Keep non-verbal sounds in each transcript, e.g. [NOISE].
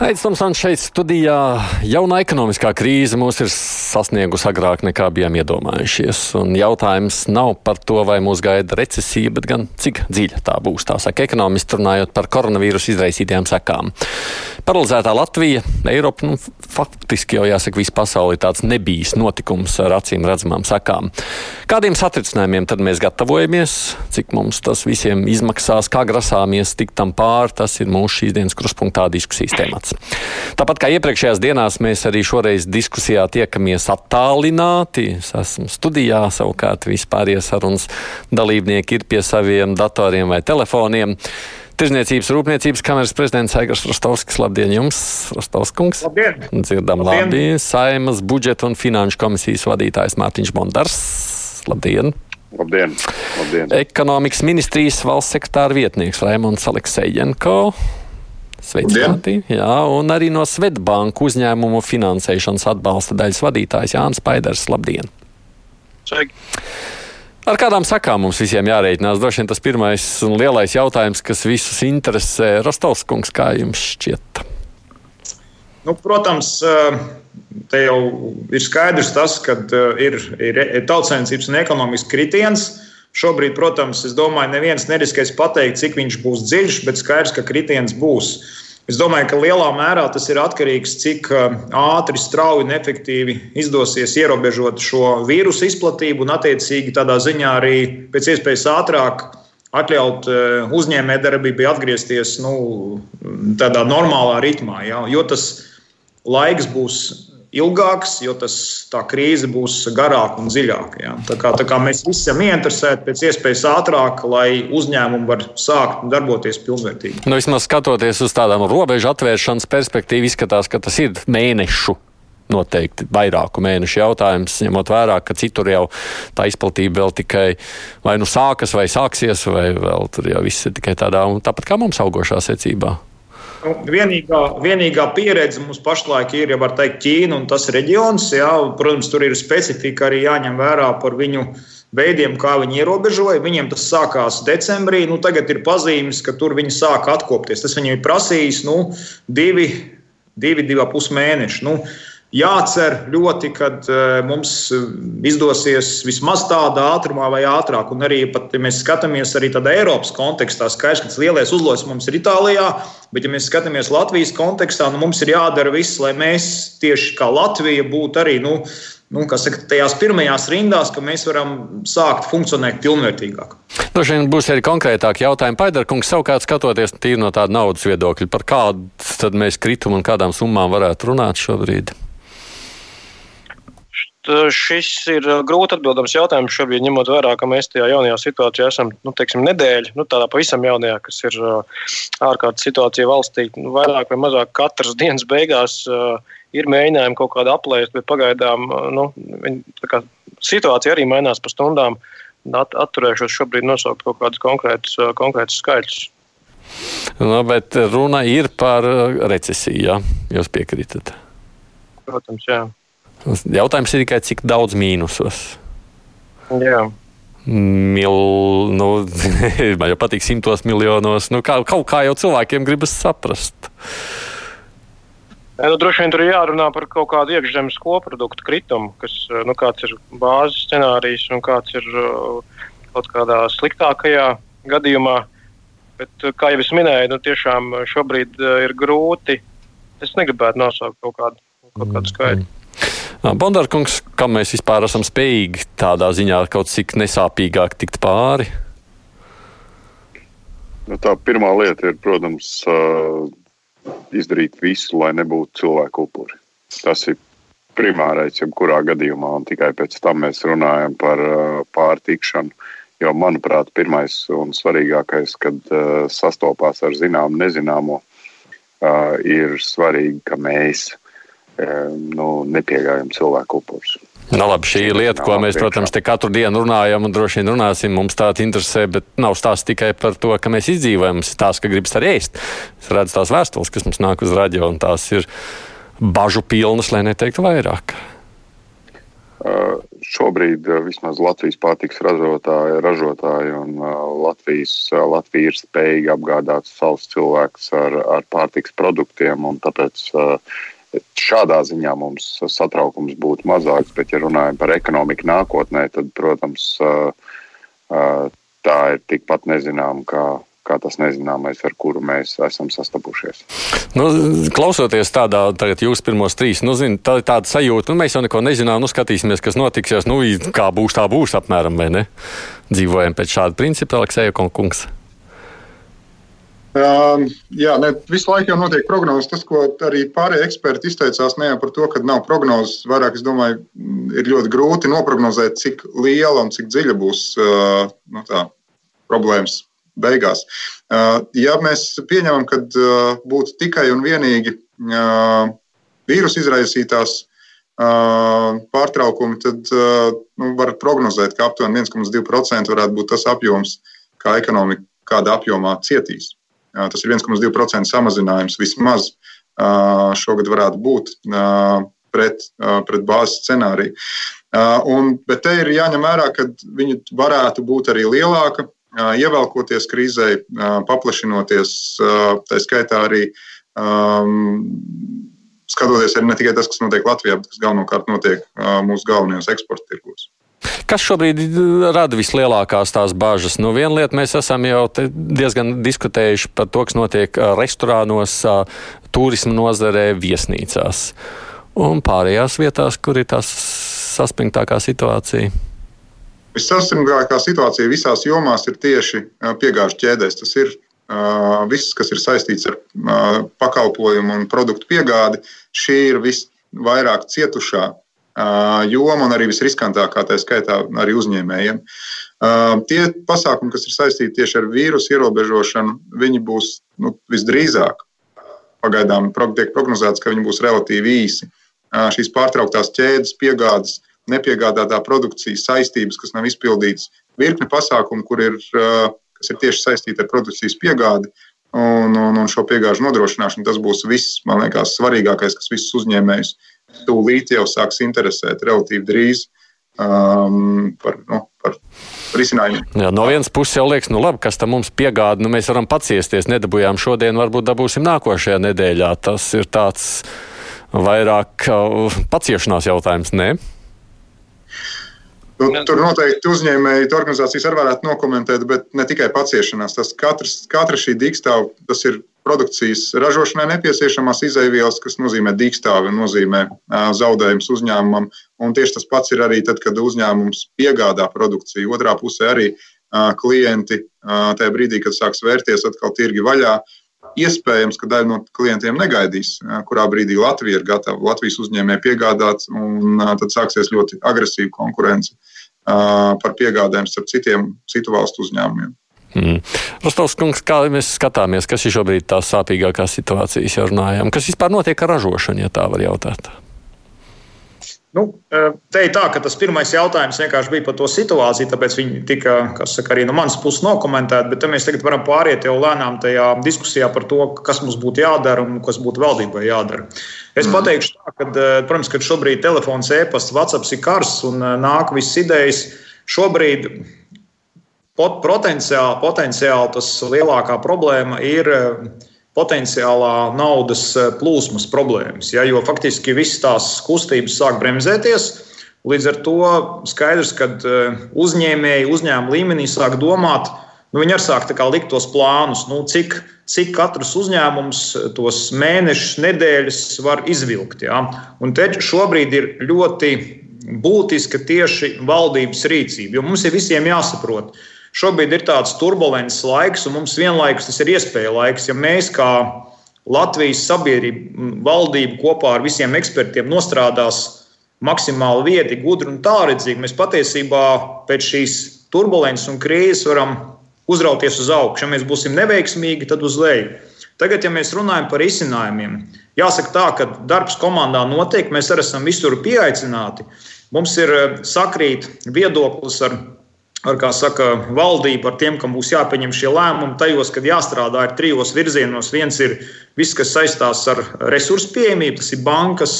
Aizsmeļamies, Tomsons šeit studijā. Jauna ekonomiskā krīze mūs ir sasniegusi agrāk nekā bijām iedomājušies. Un jautājums nav par to, vai mūs gaida recesija, bet gan cik dziļa tā būs. Tā saka ekonomisti runājot par koronavīrusu izraisītajām sekām. Paralizētā Latvija, Eiropa, nu, faktiski jau jāsaka, visa pasaule ir tāds nebijis notikums ar acīm redzamām sekām. Kādiem satricinājumiem tad mēs gatavojamies, cik mums tas visiem izmaksās, kā grasāmies tikt tam pāri, tas ir mūsu šīs dienas kruspunktā diskusijas temats temats. Tāpat kā iepriekšējās dienās, mēs arī šoreiz diskusijā tiekamies attālināti. Es esmu studijā, savukārt vispārējie sarunas dalībnieki ir pie saviem datoriem vai telefoniem. Tirzniecības rūpniecības kameras prezidents Aigars Rostovskis. Labdien jums, Rostovskungs. Labdien. Dzirdam Labdien. labi. Saimas budžeta un finanšu komisijas vadītājs Mārtiņš Bondars. Labdien. Labdien! Labdien. Ekonomikas ministrijas valsts sekretāra vietnieks Raimons Aleksejenko. Sveicināti! Jā, un arī no Svetbanku uzņēmumu finansēšanas atbalsta daļas vadītājs Jānis Paiders. Labdien! Sveiki. Ar kādām sakām mums visiem jārēķinās? Droši vien tas pirmais un lielais jautājums, kas visus interesē, Rostovs kungs, kā jums šķiet? Nu, protams, te jau ir skaidrs tas, ka ir, ir tautsēmniecības un ekonomikas kritiens. Šobrīd, protams, es domāju, neviens neriskēs pateikt, cik viņš būs dziļš, bet skaidrs, ka kritiens būs. Es domāju, ka lielā mērā tas ir atkarīgs no tā, cik ātri, strauji un efektīvi izdosies ierobežot šo vīrusu izplatību un, attiecīgi, tādā ziņā arī pēc iespējas ātrāk atļaut uzņēmējdarbībai atgriezties nu, tādā normālā ritmā. Ja? Jo tas laiks būs ilgāks, jo tas, tā krīze būs garāka un dziļāka. Ja? Tā, kā, tā kā mēs visi esam ieinteresēti pēc iespējas ātrāk, lai uzņēmumi var sākt darboties pilnvērtīgi. Nu, vismaz skatoties uz tādām robežu atvēršanas perspektīvu, izskatās, ka tas ir mēnešu. Noteikti vairāku mēnešu jautājums, ņemot vērā, ka citur jau tā izplatība vēl tikai vai nu sākas, vai sāksies, vai vēl tur jau viss ir tikai tādā, tāpat kā mums augošā secībā. Nu, vienīgā, vienīgā pieredze mums pašlaik ir, ja var teikt, Ķīna un tas reģions. Jā, protams, tur ir specifika arī jāņem vērā par viņu veidiem, kā viņi ierobežoja. Viņiem tas sākās decembrī, nu tagad ir pazīmes, ka tur viņi sāk atkopties. Tas viņiem ir prasījis nu, divi, divi, divi pus mēneši. Nu, Jācer ļoti, ka mums izdosies vismaz tādā ātrumā vai ātrāk. Un arī, pat, ja mēs skatāmies arī tādā Eiropas kontekstā, skaidrs, ka lielais uzlūks mums ir Itālijā, bet, ja mēs skatāmies Latvijas kontekstā, nu, mums ir jādara viss, lai mēs tieši kā Latvija būtu arī nu, nu, saka, tajās pirmajās rindās, ka mēs varam sākt funkcionēt pilnvērtīgāk. Droši vien būs arī konkrētāki jautājumi. Paidarkungs, savukārt skatoties tīri no tāda naudas viedokļa, par kādu tad mēs kritumu un kādām summām varētu runāt šobrīd? Šis ir grūti atbildams jautājums šobrīd, ņemot vērā, ka mēs tajā jaunajā situācijā esam nu, teiksim, nedēļa, nu, tādā pavisam jaunajā, kas ir ārkārtas situācija valstī. Nu, vairāk vai mazāk katras dienas beigās ir mēģinājumi kaut kādā aplēst, bet pagaidām nu, kā, situācija arī mainās pa stundām. At, atturēšos šobrīd nosaukt kaut kādus konkrētus, konkrētus skaitļus. Nu, bet runa ir par recesiju, ja jūs piekrītat. Protams, jā. Jautājums ir tikai, cik daudz mīnusos. Jā. Mil, nu, [LAUGHS] man jau patīk simtos miljonos. Nu, kā, kaut kā jau cilvēkiem gribas saprast. Nu, droši vien tur ir jārunā par kaut kādu iekšzemes koproduktu kritumu, kas nu, ir bāzes scenārijs un kāds ir kaut kādā sliktākajā gadījumā. Bet, kā jau es minēju, nu, tiešām šobrīd ir grūti. Es negribētu nosaukt kaut kādu, kaut kādu skaitli. Mm. Bondarkungs, kam mēs vispār esam spējīgi tādā ziņā kaut cik nesāpīgāk tikt pāri? Nu, tā pirmā lieta ir, protams, izdarīt visu, lai nebūtu cilvēku upuri. Tas ir primārais, jebkurā gadījumā, un tikai pēc tam mēs runājam par pārtikšanu. Jo, manuprāt, pirmais un svarīgākais, kad sastopās ar zināmu nezināmo, ir svarīgi, ka mēs nu, nepieļaujam cilvēku upurus. Nu, labi, šī ir lieta, ko mēs, protams, te katru dienu runājam un droši vien runāsim. Mums tā interesē, bet nav stāsts tikai par to, ka mēs izdzīvojam. Tas ir tās, ka gribas arī ēst. Es redzu tās vēstules, kas mums nāk uz radio, un tās ir bažu pilnas, lai neteiktu vairāk? Uh, šobrīd uh, vismaz Latvijas pārtiks ražotāji, ražotāji un uh, Latvijas, Latvija ir spējīga apgādāt savus cilvēkus ar, ar pārtiks produktiem. Tāpēc šādā ziņā mums satraukums būtu mazāks. Bet, ja runājam par ekonomiku nākotnē, tad, protams, tā ir tikpat nezināma kā kā tas nezināmais, ar kuru mēs esam sastapušies. Nu, klausoties tādā, tagad jūs pirmos trīs, nu, zin, tā ir tāda sajūta, nu, mēs jau neko nezinām, nu, skatīsimies, kas notiksies, nu, kā būs, tā būs apmēram, vai ne? Dzīvojam pēc šāda principa, Aleksēja kungs. Um, jā, ne, visu laiku jau notiek prognozes. Tas, ko arī pārējie eksperti izteicās, ne jau par to, ka nav prognozes. Vairāk, es domāju, ir ļoti grūti noprognozēt, cik liela un cik dziļa būs uh, nu, tā, problēmas beigās. Uh, ja mēs pieņemam, ka uh, būtu tikai un vienīgi uh, vīrusu izraisītās pārtraukumi, tad nu, var prognozēt, ka aptuveni 1,2% varētu būt tas apjoms, kā ekonomika kādā apjomā cietīs. Tas ir 1,2% samazinājums vismaz šogad varētu būt pret, pret bāzes scenāriju. Un, bet te ir jāņem vērā, ka viņi varētu būt arī lielāka ievelkoties krīzē, paplašinoties, tā skaitā arī um, skatoties arī ne tikai tas, kas notiek Latvijā, bet kas galvenokārt notiek mūsu galvenajos eksporta tirgos. Kas šobrīd rada vislielākās tās bažas? Nu, viena lieta mēs esam jau diezgan diskutējuši par to, kas notiek restorānos, turisma nozarē, viesnīcās un pārējās vietās, kur ir tās saspringtākā situācija. Vissaspringtākā situācija visās jomās ir tieši piegāžu ķēdēs. Tas ir uh, viss, kas ir saistīts ar uh, pakalpojumu un produktu piegādi. Šī ir visvairāk cietušā joma un arī visriskantākā, tā skaitā arī uzņēmējiem. Tie pasākumi, kas ir saistīti tieši ar vīrusu ierobežošanu, viņi būs nu, visdrīzāk. Pagaidām tiek prognozēts, ka viņi būs relatīvi īsi. Šīs pārtrauktās ķēdes, piegādes, nepiegādātā produkcija, saistības, kas nav izpildītas, virkne pasākumu, kur ir, kas ir tieši saistīti ar produkcijas piegādi un, un, un šo piegāžu nodrošināšanu. Tas būs viss, man liekas, svarīgākais, kas visus uzņēmējus tūlīt jau sāks interesēt relatīvi drīz um, par, nu, par risinājumiem. Jā, no vienas puses jau liekas, nu labi, kas tam mums piegāda, nu mēs varam paciesties, nedabūjām šodien, varbūt dabūsim nākošajā nedēļā. Tas ir tāds vairāk uh, paciešanās jautājums, ne? Nu, tur noteikti uzņēmēji, organizācijas arī varētu nokomentēt, bet ne tikai paciešanās. Tas katrs, katra šī dīkstāve, tas ir produkcijas ražošanai nepieciešamās izaivielas, kas nozīmē dīkstāvi, nozīmē zaudējums uzņēmumam. Un tieši tas pats ir arī tad, kad uzņēmums piegādā produkciju. Otrā pusē arī klienti tajā brīdī, kad sāks vērties atkal tirgi vaļā, Iespējams, ka daļa no klientiem negaidīs, kurā brīdī Latvija ir gatava Latvijas uzņēmēji piegādāt, un tad sāksies ļoti agresīva konkurence par piegādēm starp citiem citu valstu uzņēmumiem. Mm. Rostovs kungs, kā mēs skatāmies, kas ir šobrīd tās sāpīgākās situācijas, jau runājām? Kas vispār notiek ar ražošanu, ja tā var jautāt? Nu, te ir tā, ka tas pirmais jautājums vienkārši bija par to situāciju, tāpēc viņi tika, saka, arī no manas puses nokomentēti. Bet mēs tagad varam pāriet jau lēnām tajā diskusijā par to, kas mums būtu jādara un kas būtu valdībai jādara. Es mm. pateikšu tā, ka, protams, ka šobrīd telefons, e-pasts, WhatsApp ir karsts un nāk visas idejas. Šobrīd pot, potenciāli, potenciāli tas lielākā problēma ir potenciālā naudas eh, plūsmas problēmas. Ja, jo faktiski visas tās kustības sāk bremzēties. Līdz ar to skaidrs, ka eh, uzņēmēji uzņēmuma līmenī sāk domāt, nu, viņi arī sāk likt tos plānus, nu, cik, cik katrs uzņēmums tos mēnešus, nedēļas var izvilkt. Ja. Un te šobrīd ir ļoti būtiska tieši valdības rīcība, jo mums ir visiem jāsaprot, ka Šobrīd ir tāds turbulents laiks, un mums vienlaikus tas ir iespēja laiks. Ja mēs kā Latvijas sabiedrība, valdība kopā ar visiem ekspertiem nostrādās maksimāli vieti, gudri un tālredzīgi, mēs patiesībā pēc šīs turbulences un krīzes varam uzrauties uz augšu. Ja mēs būsim neveiksmīgi, tad uz leju. Tagad, ja mēs runājam par izcinājumiem, jāsaka tā, ka darbs komandā notiek, mēs arī esam visur pieaicināti. Mums ir sakrīt viedoklis ar ar, kā saka, valdību, ar tiem, kam būs jāpieņem šie lēmumi, tajos, kad jāstrādā ir trijos virzienos. Viens ir viss, kas saistās ar resursu pieejamību, tas ir bankas,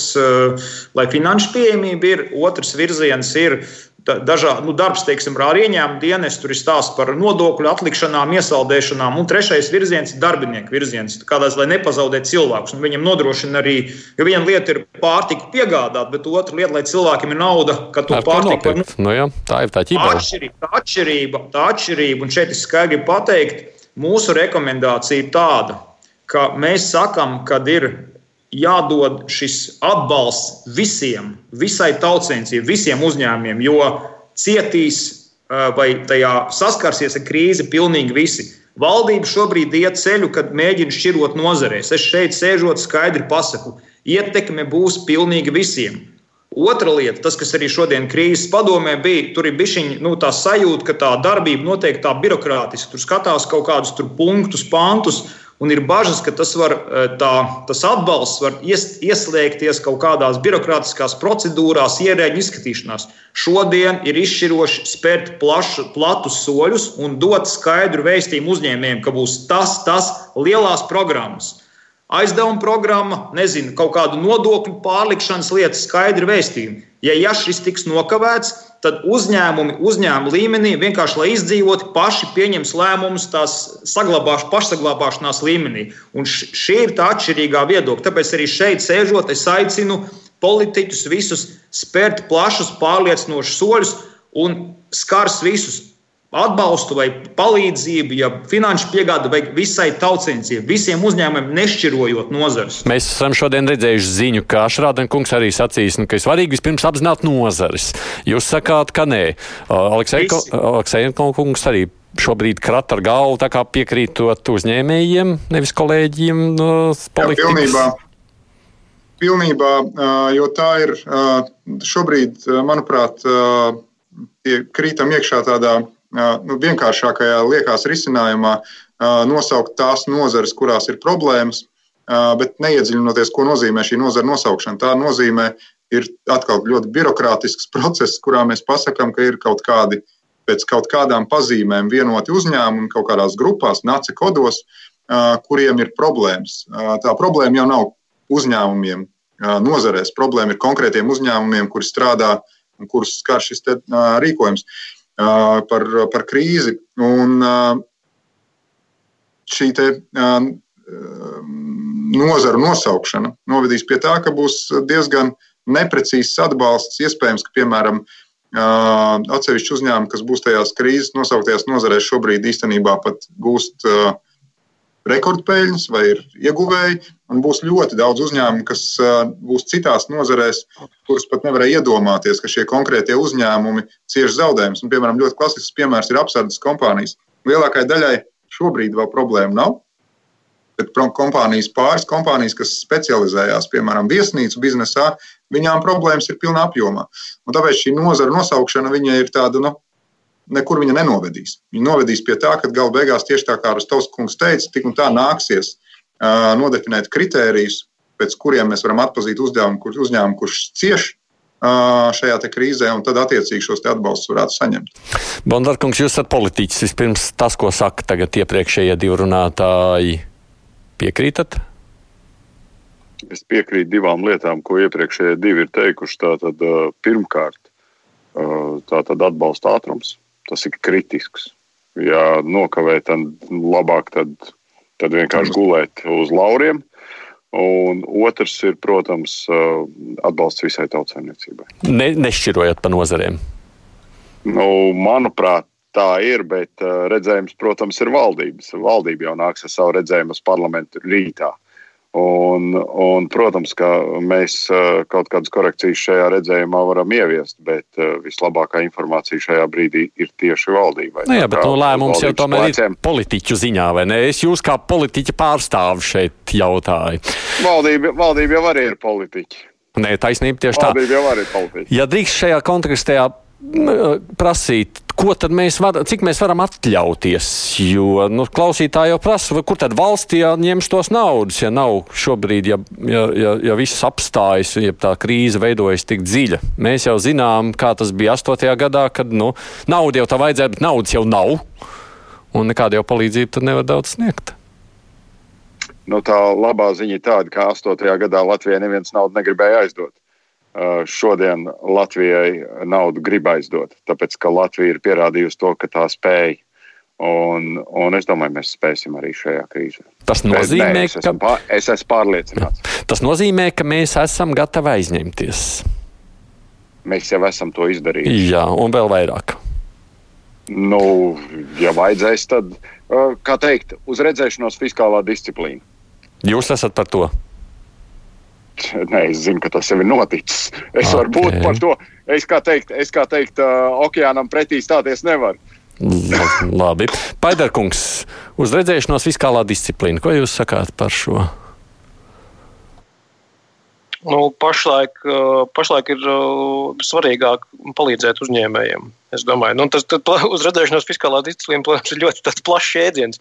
lai finanšu pieejamība ir. Otrs virziens ir dažādi nu, darbs, teiksim, ar ieņēmumu dienestu, tur ir stāsts par nodokļu atlikšanām, iesaldēšanām, un trešais virziens ir darbinieku virziens, kādās, lai nepazaudētu cilvēkus. Un viņam nodrošina arī, jo viena lieta ir pārtiku piegādāt, bet otra lieta, lai cilvēkiem ir nauda, ka to pārtiku var. Nu, jā, tā ir tā ķīpa. Atšķirība, tā atšķirība, tā atšķirība, un šeit es skaidri pateikt, mūsu rekomendācija ir tāda, ka mēs sakam, kad ir jādod šis atbalsts visiem, visai tautsēmniecībai, visiem uzņēmumiem, jo cietīs vai tajā saskarsies ar krīzi pilnīgi visi. Valdība šobrīd iet ceļu, kad mēģina šķirot nozarēs. Es šeit sēžot, skaidri pasaku, ietekme būs pilnīgi visiem. Otra lieta, tas, kas arī šodien krīzes padomē bija, tur ir bišķiņa nu, tā sajūta, ka tā darbība notiek tā birokrātiski. Tur skatās kaut kādus punktus, pantus, Un ir bažas, ka tas, var, eh, tā, tas atbalsts var ies, ieslēgties kaut kādās birokrātiskās procedūrās, ierēģu izskatīšanās. Šodien ir izšķiroši spērt plašu, platus soļus un dot skaidru vēstījumu uzņēmējiem, ka būs tas, tas lielās programmas. Aizdevuma programma, nezinu, kaut kādu nodokļu pārlikšanas lietu, skaidri vēstījumu. Ja, ja šis tiks nokavēts, tad uzņēmumi uzņēmuma līmenī vienkārši, lai izdzīvotu, paši pieņems lēmumus tās saglabāš, pašsaglabāšanās līmenī. Un šī ir tā atšķirīgā viedokļa. Tāpēc arī šeit sēžot, es aicinu politiķus visus spērt plašus, pārliecinošus soļus un skars visus atbalstu vai palīdzību, ja finanšu piegāde vai visai tautsēmniecībai, visiem uzņēmumiem, nešķirojot nozares. Mēs esam šodien redzējuši ziņu, ka Šrādenkungs arī sacīs, nu, ka ir svarīgi vispirms apzināt nozares. Jūs sakāt, ka nē. Aleksēnkungs arī šobrīd krat ar galvu, tā kā piekrītot uzņēmējiem, nevis kolēģiem no politikas. Jā, pilnībā. Pilnībā, jo tā ir šobrīd, manuprāt, krītam iekšā tādā nu, vienkāršākajā liekas risinājumā nosaukt tās nozares, kurās ir problēmas, bet neiedziļinoties, ko nozīmē šī nozara nosaukšana. Tā nozīmē ir atkal ļoti birokrātisks process, kurā mēs pasakām, ka ir kaut kādi pēc kaut kādām pazīmēm vienoti uzņēmumi kaut kādās grupās, naci kodos, kuriem ir problēmas. Tā problēma jau nav uzņēmumiem nozarēs. Problēma ir konkrētiem uzņēmumiem, kuri strādā un kurus skar šis rīkojums. Uh, par, par krīzi. Un šī te, nozaru nosaukšana novedīs pie tā, ka būs diezgan neprecīzs atbalsts. Iespējams, ka piemēram atsevišķi uzņēmumi, kas būs tajās krīzes nosauktajās nozarēs, šobrīd īstenībā pat gūst uh, rekordpeļņas vai ir ieguvēji. Būs ļoti daudz uzņēmumu, kas būs citās nozarēs, kuras pat nevarēja iedomāties, ka šie konkrētie uzņēmumi cieš zaudējumus. Piemēram, ļoti klasisks piemērs ir apsardzes kompānijas. Lielākajai daļai šobrīd vēl problēma nav. Bet kompānijas, pāris kompānijas, kas specializējās, piemēram, viesnīcu biznesā, viņām problēmas ir pilnā apjomā. Un tāpēc šī nozara nosaukšana ir tāda nu, nekur viņa nenovedīs. Viņa novedīs pie tā, ka gala beigās tieši tā kā Rustovs kungs teica, tik un tā nāksies uh, nodefinēt kritērijus, pēc kuriem mēs varam atpazīt uzņēmumu, kur, uzņēmumu kurš cieš uh, šajā krīzē, un tad attiecīgi šos atbalstus varētu saņemt. Bondarkungs, jūs esat politiķis. Vispirms tas, ko saka tagad iepriekšējie divi runātāji, piekrītat? Es piekrītu divām lietām, ko iepriekšējie divi ir teikuši. Tātad, pirmkārt, tātad atbalsta ātrums tas ir kritisks. Ja nokavē, tad labāk tad, tad vienkārši gulēt uz lauriem. Un otrs ir, protams, atbalsts visai tautsēmniecībai. Ne, nešķirojot pa nozarēm. Nu, manuprāt, tā ir, bet redzējums, protams, ir valdības. Valdība jau nāks ar savu redzējumu uz parlamentu rītā. Un, un, protams, ka mēs eh, kaut kādas korekcijas šajā redzējumā varam ieviest, bet eh, vislabākā informācija šajā brīdī ir tieši valdībai. Nu jā, bet no nu, lēmums jau tomēr pleciem. ir politiķu ziņā, vai ne? Es jūs kā politiķa pārstāvu šeit jautāju. Valdība, valdība jau arī ir politiķi. Nē, taisnība tieši valdība tā. Valdība jau arī ir politiķi. Ja drīkst šajā kontekstā prasīt, ko tad mēs varam, cik mēs varam atļauties? Jo nu, klausītāji jau prasa, kur tad valstī ņems tos naudas, ja nav šobrīd, ja, ja, ja, ja viss apstājas, ja tā krīze veidojas tik dziļa. Mēs jau zinām, kā tas bija 8. gadā, kad nu, nauda jau tā vajadzēja, bet naudas jau nav. Un nekāda jau palīdzība tur nevar daudz sniegt. Nu, tā labā ziņa ir tāda, ka 8. gadā Latvijai neviens naudu negribēja aizdot. Uh, šodien Latvijai naudu grib aizdot, tāpēc ka Latvija ir pierādījusi to, ka tā spēj. Un, un es domāju, mēs spēsim arī šajā krīzē. Tas nozīmē, Nē, es esmu, pār, es esmu pārliecināts. [LAUGHS] Tas nozīmē, ka mēs esam gatavi aizņemties. Mēs jau esam to izdarījuši. Jā, un vēl vairāk. Nu, ja vajadzēs, tad, uh, kā teikt, uz redzēšanos fiskālā disciplīna. Jūs esat par to? Nē, es zinu, ka tas jau ir noticis. Es okay. varu būt par to. Es kā teikt, es kā teikt uh, okeānam pretī stāties nevaru. Labi. Paidarkungs, uz redzēšanos fiskālā disciplīna. Ko jūs sakāt par šo? Nu, pašlaik, pašlaik ir svarīgāk palīdzēt uzņēmējiem. Es domāju, nu, tas uz redzēšanos fiskālā disciplīna, protams, ir ļoti plašs jēdziens.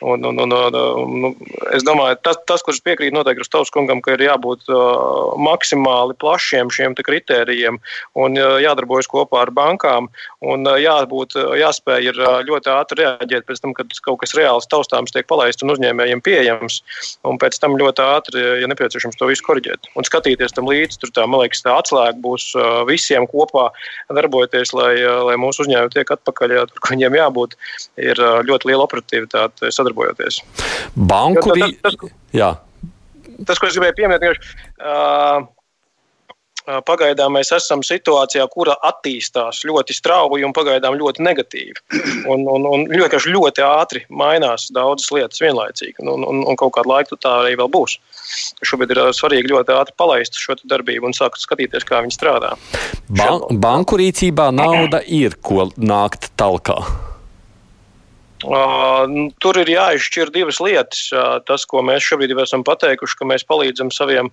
Un, un, un, un, nu, es domāju, tas, tas kurš piekrīt noteikti Rustovs kungam, ka ir jābūt uh, maksimāli plašiem šiem kritērijiem un uh, jādarbojas kopā ar bankām un uh, jābūt, jāspēj ir ļoti ātri reaģēt pēc tam, kad kaut kas reāls taustāms tiek palaists un uzņēmējiem pieejams, un pēc tam ļoti ātri, ja nepieciešams, to visu korģēt un skatīties tam līdzi. Tur tā, man liekas, tā atslēga būs visiem kopā darbojoties, lai lai mūsu uzņēmumi tiek atpakaļ, jā, tur, kur viņiem jābūt, ir ļoti liela operatīvitāte sadarbojoties. Banku arī. Tas, tas, ko es gribēju pieminēt, ir. Uh, Pagaidām mēs esam situācijā, kura attīstās ļoti strauji un pagaidām ļoti negatīvi. [CLEARS THROAT] Un, un, un ļoti, ļoti ātri mainās daudzas lietas vienlaicīgi. Un, un, un kaut kādu laiku tā arī vēl būs. Šobrīd ir svarīgi ļoti ātri palaist šo darbību un sākt skatīties, kā viņi strādā. Ban banku rīcībā nauda ir, ko nākt talkā. Uh, tur ir jāizšķir divas lietas. Uh, tas, ko mēs šobrīd jau esam pateikuši, ka mēs palīdzam saviem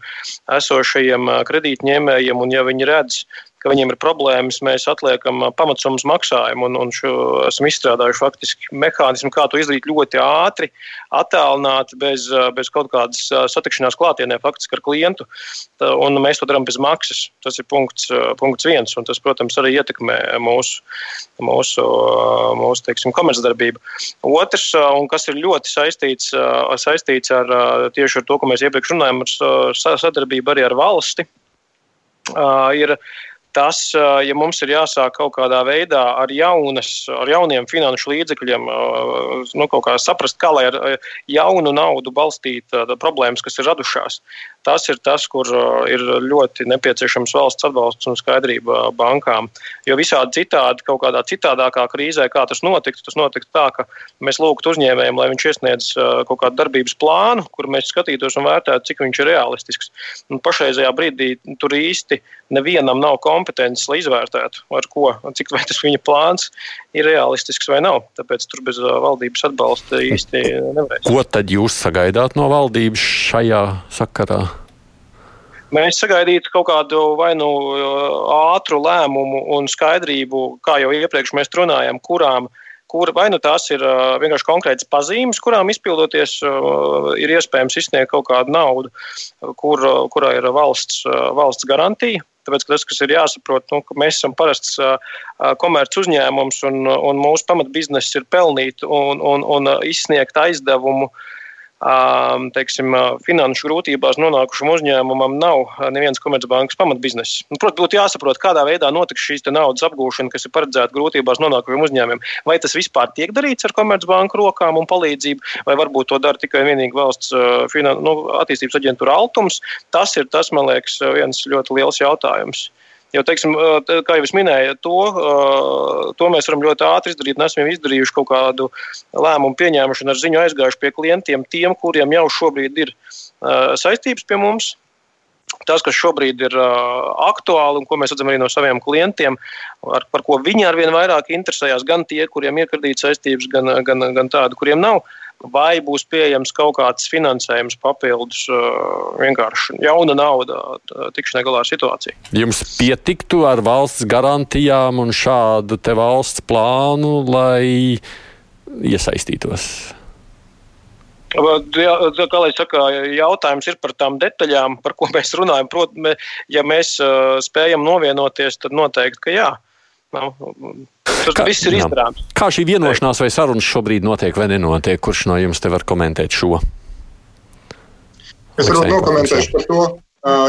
esošajiem kredītņēmējiem, un ja viņi redz, ka viņiem ir problēmas, mēs atliekam pamatsummas maksājumu un, un šo, esam izstrādājuši faktiski mehānismu, kā to izdarīt ļoti ātri, attālināti, bez, bez kaut kādas satikšanās klātienē faktiski ar klientu. Un mēs to darām bez maksas. Tas ir punkts, punkts viens, un tas, protams, arī ietekmē mūsu, mūsu, mūsu teiksim, komercdarbību. Otrs, un kas ir ļoti saistīts, saistīts ar tieši ar to, ko mēs iepriekš runājam, ar sadarbību arī ar valsti, ir tas, ja mums ir jāsāk kaut kādā veidā ar, jaunas, ar jauniem finanšu līdzekļiem, nu, kā saprast, kā lai ar jaunu naudu balstīt problēmas, kas ir radušās, tas ir tas, kur ir ļoti nepieciešams valsts atbalsts un skaidrība bankām. Jo visādi citādi, kaut kādā citādākā krīzē, kā tas notiktu, tas notiktu tā, ka mēs lūgtu uzņēmējiem, lai viņš iesniedz kaut kādu darbības plānu, kur mēs skatītos un vērtētu, cik viņš ir realistisks. Un pašreizajā brīdī tur īsti nevienam nav kompetences, lai izvērtētu, ar ko, cik tas viņa plāns ir realistisks vai nav. Tāpēc tur bez valdības atbalsta īsti nevarēs. Ko tad jūs sagaidāt no valdības šajā sakarā? Mēs sagaidītu kaut kādu vai nu ātru lēmumu un skaidrību, kā jau iepriekš mēs runājam, kurām kur vai nu tās ir vienkārši konkrētas pazīmes, kurām izpildoties ir iespējams izsniegt kaut kādu naudu, kur, kurā ir valsts, valsts garantija. Tāpēc, tas, kas ir jāsaprot, nu, ka mēs esam parasts komerc uzņēmums un, un mūsu pamatbizness ir pelnīt un, un, un izsniegt aizdevumu uh, teiksim, finanšu grūtībās nonākušam uzņēmumam nav nevienas komercbankas pamatbiznesa. Nu, Protams, būtu jāsaprot, kādā veidā notiks šīs naudas apgūšana, kas ir paredzēta grūtībās nonākušiem uzņēmumiem. Vai tas vispār tiek darīts ar komercbanku rokām un palīdzību, vai varbūt to dara tikai vienīgi valsts finan, nu, attīstības aģentūra Altums. Tas ir tas, man liekas, viens ļoti liels jautājums. Jo, teiksim, kā jau es minēju, to, to mēs varam ļoti ātri izdarīt. Mēs esam izdarījuši kaut kādu lēmumu pieņēmušanu ar ziņu aizgājuši pie klientiem, tiem, kuriem jau šobrīd ir saistības pie mums. Tas, kas šobrīd ir uh, aktuāli un ko mēs redzam arī no saviem klientiem, ar, par ko viņi arvien vairāk interesējas, gan tie, kuriem ir kredīta saistības, gan, gan, gan tādi, kuriem nav, vai būs pieejams kaut kāds finansējums papildus, vienkārši jauna nauda tikšanai galā ar situāciju. Jums pietiktu ar valsts garantijām un šādu te valsts plānu, lai iesaistītos? Jā, kā lai saka, jautājums ir par tām detaļām, par ko mēs runājam. Protams, ja mēs spējam novienoties, tad noteikti, ka jā. Nu, tas kā, viss ir izdarāms. Kā šī vienošanās vai sarunas šobrīd notiek vai nenotiek? Kurš no jums te var komentēt šo? Es varbūt nokomentēšu par to.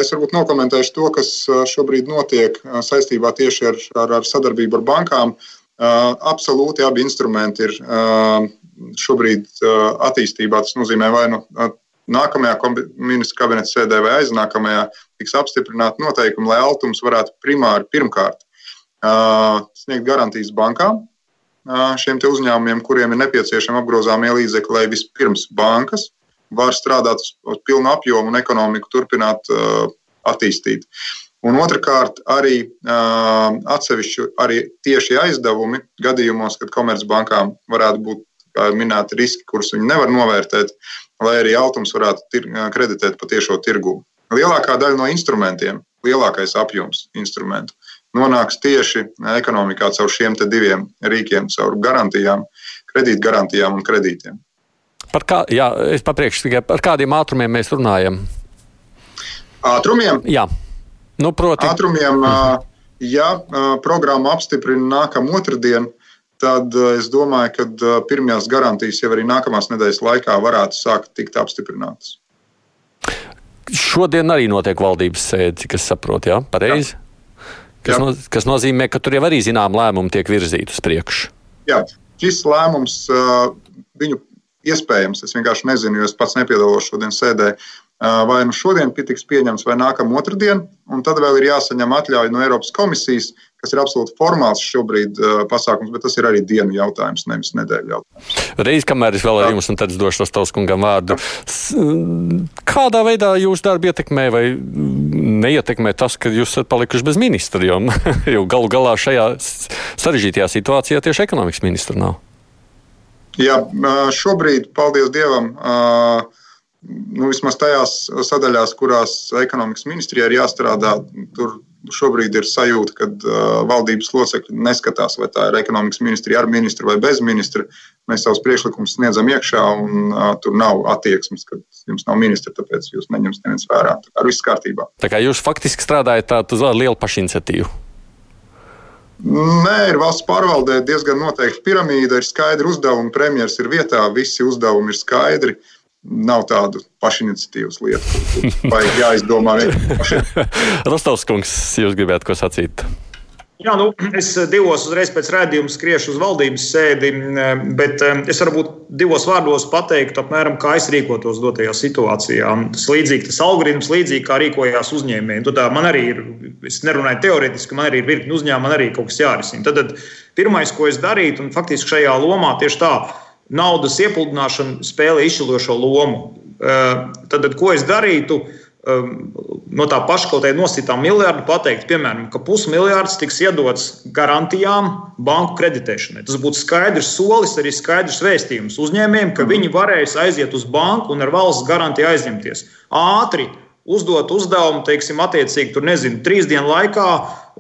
Es varbūt nokomentēšu to, kas šobrīd notiek saistībā tieši ar, ar, ar sadarbību ar bankām. Absolūti abi instrumenti ir šobrīd attīstībā. Tas nozīmē, vai nu nākamajā ministra kabineta sēdē vai aiznākamajā tiks apstiprināti noteikumi, lai Altums varētu primāri pirmkārt sniegt garantijas bankām šiem uzņēmumiem, kuriem ir nepieciešama apgrozāmie līdzekļi, lai vispirms bankas var strādāt uz, pilnu apjomu un ekonomiku turpināt attīstīt. Un otrkārt, arī uh, atsevišķi arī tieši aizdevumi gadījumos, kad komercbankām varētu būt minēti riski, kurus viņi nevar novērtēt, lai arī altums varētu tir, kreditēt pa tiešo tirgu. Lielākā daļa no instrumentiem, lielākais apjoms instrumentu nonāks tieši ekonomikā caur šiem diviem rīkiem, caur garantijām, kredītgarantijām un kredītiem. Par, kā, jā, tikai par kādiem ātrumiem mēs runājam. Ātrumiem? Jā, nu, proti. Ātrumiem, ja programma apstiprina nākamā otrdiena, tad es domāju, ka pirmās garantijas jau arī nākamās nedēļas laikā varētu sākt tikt apstiprinātas. Šodien arī notiek valdības sēde, cik es saprotu, jā, pareizi? Jā. Kas, Jā. no, kas nozīmē, ka tur jau arī zinām lēmumi tiek virzīti uz priekšu. Jā, šis lēmums viņu iespējams, es vienkārši nezinu, jo es pats nepiedalos šodien sēdē, vai nu šodien tiks pieņemts vai nākamā otrdiena, un tad vēl ir jāsaņem atļauja no Eiropas komisijas, kas ir absolūti formāls šobrīd uh, pasākums, bet tas ir arī dienu jautājums, nevis nedēļu jautājums. Reiz, kamēr es vēl ar jums, un tad es došu tos Tauskungam vārdu, kādā veidā jūs darbu ietekmē vai neietekmē tas, ka jūs esat palikuši bez ministra, jo, [LAUGHS] jo galu galā šajā sarežģītajā situācijā tieši ekonomikas ministra nav? Jā, šobrīd, paldies Dievam, nu, vismaz tajās sadaļās, kurās ekonomikas ministrijā ir jāstrādā, tur šobrīd ir sajūta, ka uh, valdības locekļi neskatās, vai tā ir ekonomikas ministrija ar ministru vai bez ministra. Mēs savus priekšlikumus sniedzam iekšā, un uh, tur nav attieksmes, ka jums nav ministra, tāpēc jūs neņemat neviens vērā. Tā kā viss kārtībā. Tā kā jūs faktiski strādājat tādu lielu pašiniciatīvu. Nē, ir valsts pārvaldē diezgan noteikti piramīda, ir skaidri uzdevumi, premjerministrs ir vietā, visi uzdevumi ir skaidri. Uh, nav tādu pašiniciatīvas lietu, vai [LAUGHS] jāizdomā vienkārši. Rostovs kungs, jūs gribētu ko sacīt? Jā, nu, es divos uzreiz pēc redzējuma skriešu uz valdības sēdi, bet es varbūt divos vārdos pateiktu, apmēram, kā es rīkotos dotajā situācijā. Tas līdzīgi, tas algoritms līdzīgi kā rīkojās uzņēmēji. Tad man arī ir, es nerunāju teorētiski, man arī ir virkni uzņēmumi, man arī kaut kas jārisina. Tad, tad pirmais, ko es darītu, un faktiski šajā lomā tieši tā naudas iepludināšana spēlē izšķirošo lomu. Tad, ko es darītu? No tā paša kaut kāda nosītā miljarda pateikt, piemēram, ka pusmiljards tiks iedots garantijām banku kreditēšanai. Tas būtu skaidrs solis, arī skaidrs vēstījums uzņēmējiem, ka viņi varēs aiziet uz banku un ar valsts garantiju aizņemties. Ātri uzdot uzdevumu, teiksim, attiecīgi, tur nezinu, trīs dienu laikā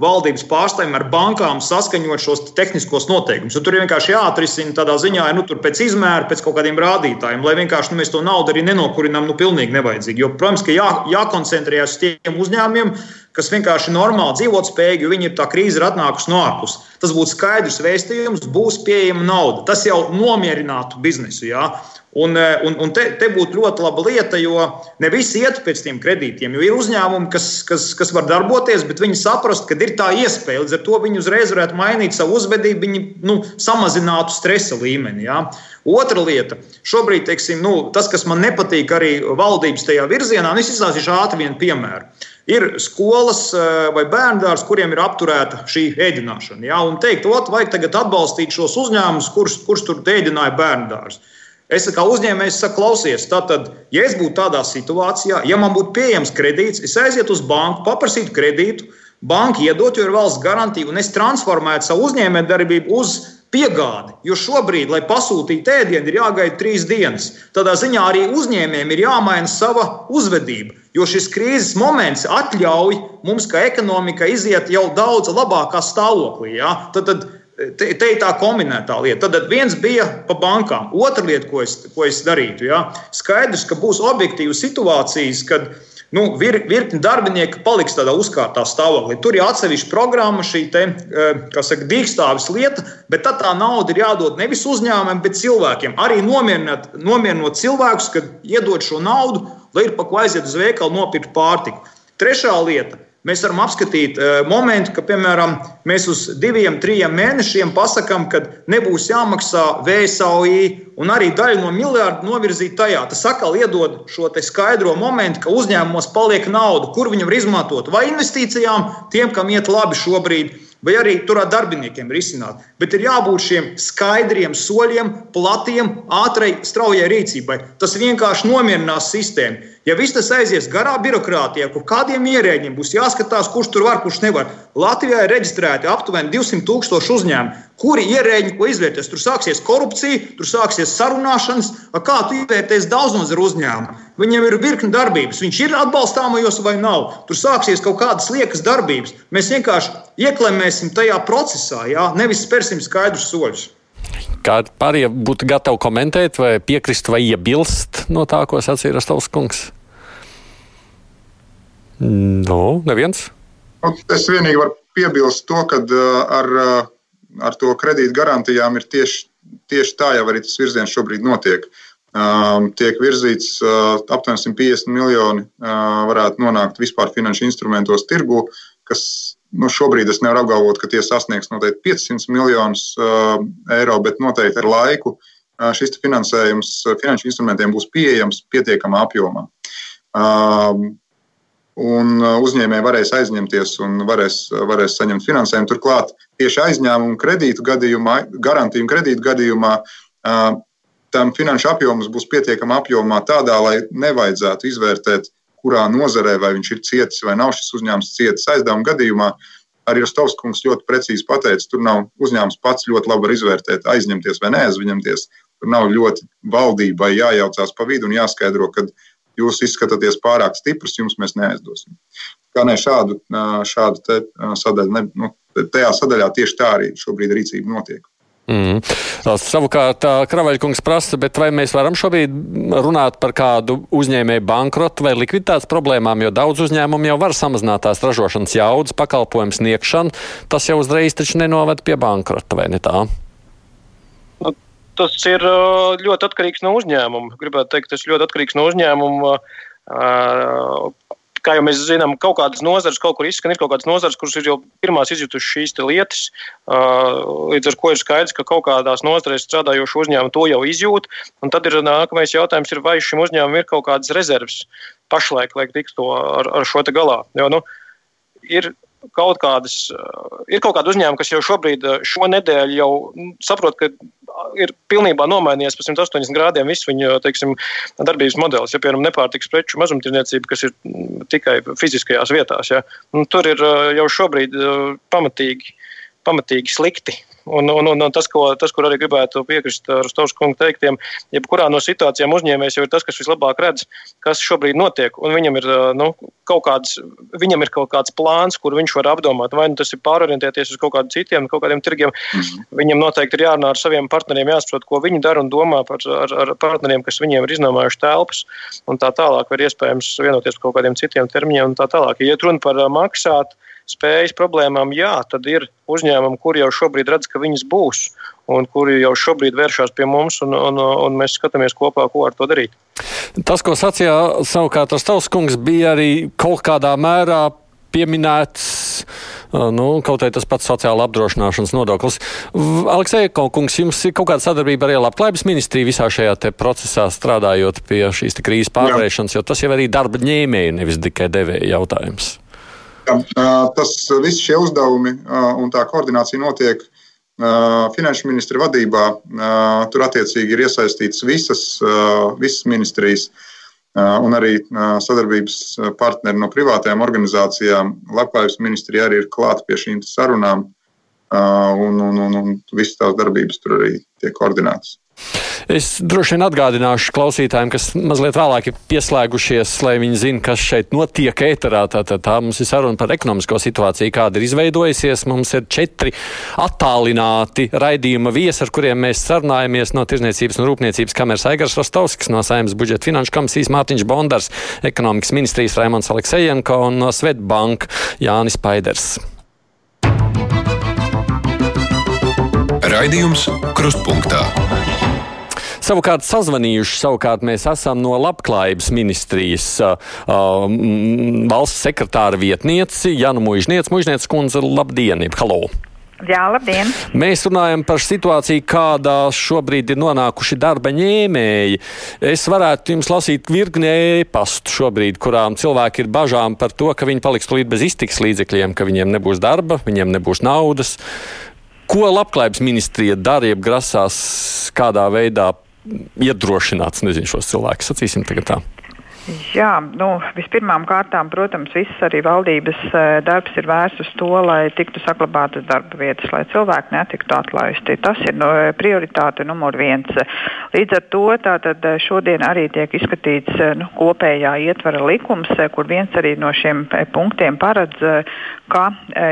valdības pārstāvjiem ar bankām saskaņot šos tehniskos noteikumus. Tur ir vienkārši jāatrisina tādā ziņā, nu, pēc izmēra, pēc kaut kādiem rādītājiem, lai vienkārši nu, mēs to naudu arī nenokurinām nu, pilnīgi nevajadzīgi. Jo, protams, ka jā, jākoncentrējas uz tiem uzņēmumiem, kas vienkārši normāli dzīvot spējīgi, jo viņi ir tā krīze ir atnākusi no ārpuses. Tas būtu skaidrs vēstījums, būs pieejama nauda. Tas jau nomierinātu biznesu. Jā. Un, eh, un, un te, te būtu ļoti laba lieta, jo ne visi iet pēc tiem kredītiem. Ir uzņēmumi, kas, kas, kas var darboties, bet viņi saprast, ka ir tā iespēja. Līdz ar to viņi uzreiz varētu mainīt savu uzvedību, viņi nu, samazinātu stresa līmeni. Ja? Otra lieta, šobrīd teiksim, nu, tas, kas man nepatīk arī valdības tajā virzienā, un es izstāstīšu ātri vienu piemēru. Ir skolas eh, vai bērndārs, kuriem ir apturēta šī ēdināšana. Ja? Un teikt, ot, vajag tagad atbalstīt šos uzņēmumus, kurus, kurus tur ēdināja bērndārs. Es kā uzņēmējs saku, klausies, tātad, ja es būtu tādā situācijā, ja man būtu pieejams kredīts, es aizietu uz banku, paprasītu kredītu, banka iedot, jo ir valsts garantija, un es transformētu savu uzņēmējdarbību uz piegādi. Jo šobrīd, lai pasūtītu ēdienu, ir jāgaida trīs dienas. Tādā ziņā arī uzņēmējiem ir jāmaina sava uzvedība. Jo šis krīzes moments atļauj mums, kā ekonomikai, iziet jau daudz labākā stāvoklī. Ja? Tad, tad te, te ir tā kombinētā lieta. Tad viens bija pa bankām. Otra lieta, ko es, ko es darītu, ja? skaidrs, ka būs objektīvas situācijas, kad nu, vir, virkni darbinieki paliks tādā uzkārtā stāvoklī. Tur ir atsevišķa programma, šī te, eh, saka, dīkstāvis lieta, bet tad tā nauda ir jādod nevis uzņēmumiem, bet cilvēkiem. Arī nomierināt, nomierinot cilvēkus, kad iedod šo naudu, lai ir pa ko aiziet uz veikalu nopirkt pārtiku. Trešā lieta Mēs varam apskatīt uh, momentu, ka, piemēram, mēs uz diviem, trim mēnešiem pasakām, ka nebūs jāmaksā VSOI un arī daļu no miljarda novirzīt tajā. Tas atkal iedod šo skaidro momentu, ka uzņēmumos paliek nauda, kur viņi var izmantot vai investīcijām, tiem, kam iet labi šobrīd vai arī turēt darbiniekiem risināt. Bet ir jābūt šiem skaidriem soļiem, platiem, ātrai, straujai rīcībai. Tas vienkārši nomierinās sistēmu. Ja viss tas aizies garā birokrātijā, kur kādiem ierēģiem būs jāskatās, kurš tur var, kurš nevar. Latvijā ir reģistrēti aptuveni 200 tūkstoši uzņēmumu. Kuri ierēģi ko izvērtēs? Tur sāksies korupcija, tur sāksies sarunāšanas. Kā tu izvērtēsi daudznazaru uzņēmumu? Viņam ir virkni darbības. Viņš ir atbalstāmajos vai nav. Tur sāksies kaut kādas liekas darbības. Mēs vienkārši ieklemēsim tajā procesā, jā? nevis spērsim skaidrus soļus. Kā pārējie būtu gatavi komentēt, vai piekrist, vai iebilst no tā, ko sacīja Rastovs kungs? Nu, neviens. Nu, es vienīgi varu piebilst to, ka uh, ar, uh, ar to kredītu garantijām ir tieši, tieši tā jau arī tas virziens šobrīd notiek. Um, tiek virzīts uh, aptuveni 150 miljoni, varētu nonākt vispār finanšu instrumentos tirgu, kas Nu, šobrīd es nevaru apgalvot, ka tie sasniegs noteikti 500 miljonus uh, eiro, bet noteikti ar laiku uh, šis finansējums uh, finanšu instrumentiem būs pieejams pietiekamā apjomā. Uh, un uh, uzņēmēji varēs aizņemties un varēs, varēs saņemt finansējumu. Turklāt tieši aizņēmumu kredītu gadījumā, garantījumu kredītu gadījumā, uh, tam finanšu apjoms būs pietiekamā apjomā tādā, lai nevajadzētu izvērtēt kurā nozarē, vai viņš ir cietis vai nav šis uzņēmums cietis aizdevuma gadījumā. Arī Rostovs kungs ļoti precīzi pateica, tur nav uzņēmums pats ļoti labi izvērtēt, aizņemties vai neaizņemties. Tur nav ļoti valdībai jājaucās pa vidu un jāskaidro, ka jūs izskatāties pārāk stiprs, jums mēs neaizdosim. Kā ne šādu, šādu sadaļu, ne, nu, tajā sadaļā tieši tā arī šobrīd rīcība notiek. Mm. Savukārt, Kravaļkungs prasa, vai mēs varam šobrīd runāt par kādu uzņēmēju bankrotu vai likviditātes problēmām, jo daudz uzņēmumu jau var samazināt tās ražošanas jaudas, pakalpojumu sniegšanu. Tas jau uzreiz taču nenoved pie bankrota, vai ne tā? Tas ir ļoti atkarīgs no uzņēmuma. Gribētu teikt, tas ir ļoti atkarīgs no uzņēmuma kā jau mēs zinām, kaut kādas nozares kaut kur izskan, ir kaut kādas nozares, kuras ir jau pirmās izjutušas šīs lietas. Līdz ar to ir skaidrs, ka kaut kādās nozarēs strādājoši uzņēmumi to jau izjūt. Un tad ir nākamais jautājums, ir, vai šim uzņēmumam ir kaut kādas rezerves pašlaik, lai tiktu ar, ar šo galā. Jo, nu, ir kaut kādas, eh, ir kaut kādi uzņēmumi, kas jau šobrīd, eh, šo nedēļu jau nu, saprot, ka ir pilnībā nomainījies pa 180 grādiem viss viņa teiksim, darbības modelis. Ja, piemēram, nepārtiks preču mazumtirniecība, kas ir mm, tikai fiziskajās vietās, ja, tur ir eh, jau šobrīd pamatīgi, pamatīgi slikti Un, un, un, tas, ko, tas, kur arī gribētu piekrist Rostovs kungu teiktiem, jebkurā no situācijām uzņēmējs jau ir tas, kas vislabāk redz, kas šobrīd notiek. Un viņam ir, nu, kaut kāds, viņam ir kaut kāds plāns, kur viņš var apdomāt. Vai nu tas ir pārorientēties uz kaut kādiem citiem, kaut kādiem tirgiem. Mm -hmm. Viņam noteikti ir jārunā ar saviem partneriem, jāsaprot, ko viņi dara un domā par ar, ar partneriem, kas viņiem ir iznomājuši telpas. Un tā tālāk var iespējams vienoties par kaut kādiem citiem termiņiem un tā tālāk. Ja runa par maksāt, spējas problēmām, jā, tad ir uzņēmumi, kuri jau šobrīd redz, ka viņas būs, un kuri jau šobrīd vēršas pie mums, un, un, un mēs skatāmies kopā, ko ar to darīt. Tas, ko sacīja savukārt Rostovs kungs, bija arī kaut kādā mērā pieminēts. Nu, kaut arī tas pats sociāla apdrošināšanas nodoklis. Aleksēja Kungs, jums ir kaut kāda sadarbība ar Labklājības ministriju visā šajā procesā strādājot pie šīs krīzes pārvarēšanas, jo tas jau arī darba ņēmēji, nevis tikai devēja jautājums. Tas visi šie uzdevumi un tā koordinācija notiek finanšu ministra vadībā. Tur attiecīgi ir iesaistīts visas, visas ministrijas un arī sadarbības partneri no privātajām organizācijām. Labklājības ministrija arī ir klāta pie šīm sarunām. un, un, un, un visas tās darbības tur arī tiek koordinētas. Es droši vien atgādināšu klausītājiem, kas mazliet vēlāk ir pieslēgušies, lai viņi zinātu, kas šeit notiek ēterā. Tātad tā mums ir saruna par ekonomisko situāciju, kāda ir izveidojusies. Mums ir četri attālināti raidījuma viesi, ar kuriem mēs sarunājamies no Tirzniecības un Rūpniecības kameras Aigars Rostovskis, no Saimnes budžeta finanšu komisijas Mārtiņš Bondars, ekonomikas ministrijas Raimons Aleksejenko un no Svetbanka Jānis Paiders. Raidījums Krustpunktā. Savukārt, sazvanījuši savukārt mēs esam no Labklājības ministrijas uh, um, valsts sekretāra vietnieci Janu Mužniec. Mužniec kundze, labdien! Halo! Jā, labdien! Mēs runājam par situāciju, kādā šobrīd ir nonākuši darba ņēmēji. Es varētu jums lasīt virkni e-pastu šobrīd, kurām cilvēki ir bažām par to, ka viņi paliks tūlīt bez iztiks līdzekļiem, ka viņiem nebūs darba, viņiem nebūs naudas. Ko labklājības ministrija dara, ja grasās kādā veidā iedrošināt nezinu, šos cilvēkus? Sacīsim tagad tā. Jā, nu, vispirmām kārtām, protams, viss arī valdības darbs ir vērsts uz to, lai tiktu saglabātas darba vietas, lai cilvēki netiktu atlaisti. Tas ir no, prioritāte numur viens. Līdz ar to tātad šodien arī tiek izskatīts nu, kopējā ietvara likums, kur viens arī no šiem punktiem paredz, ka,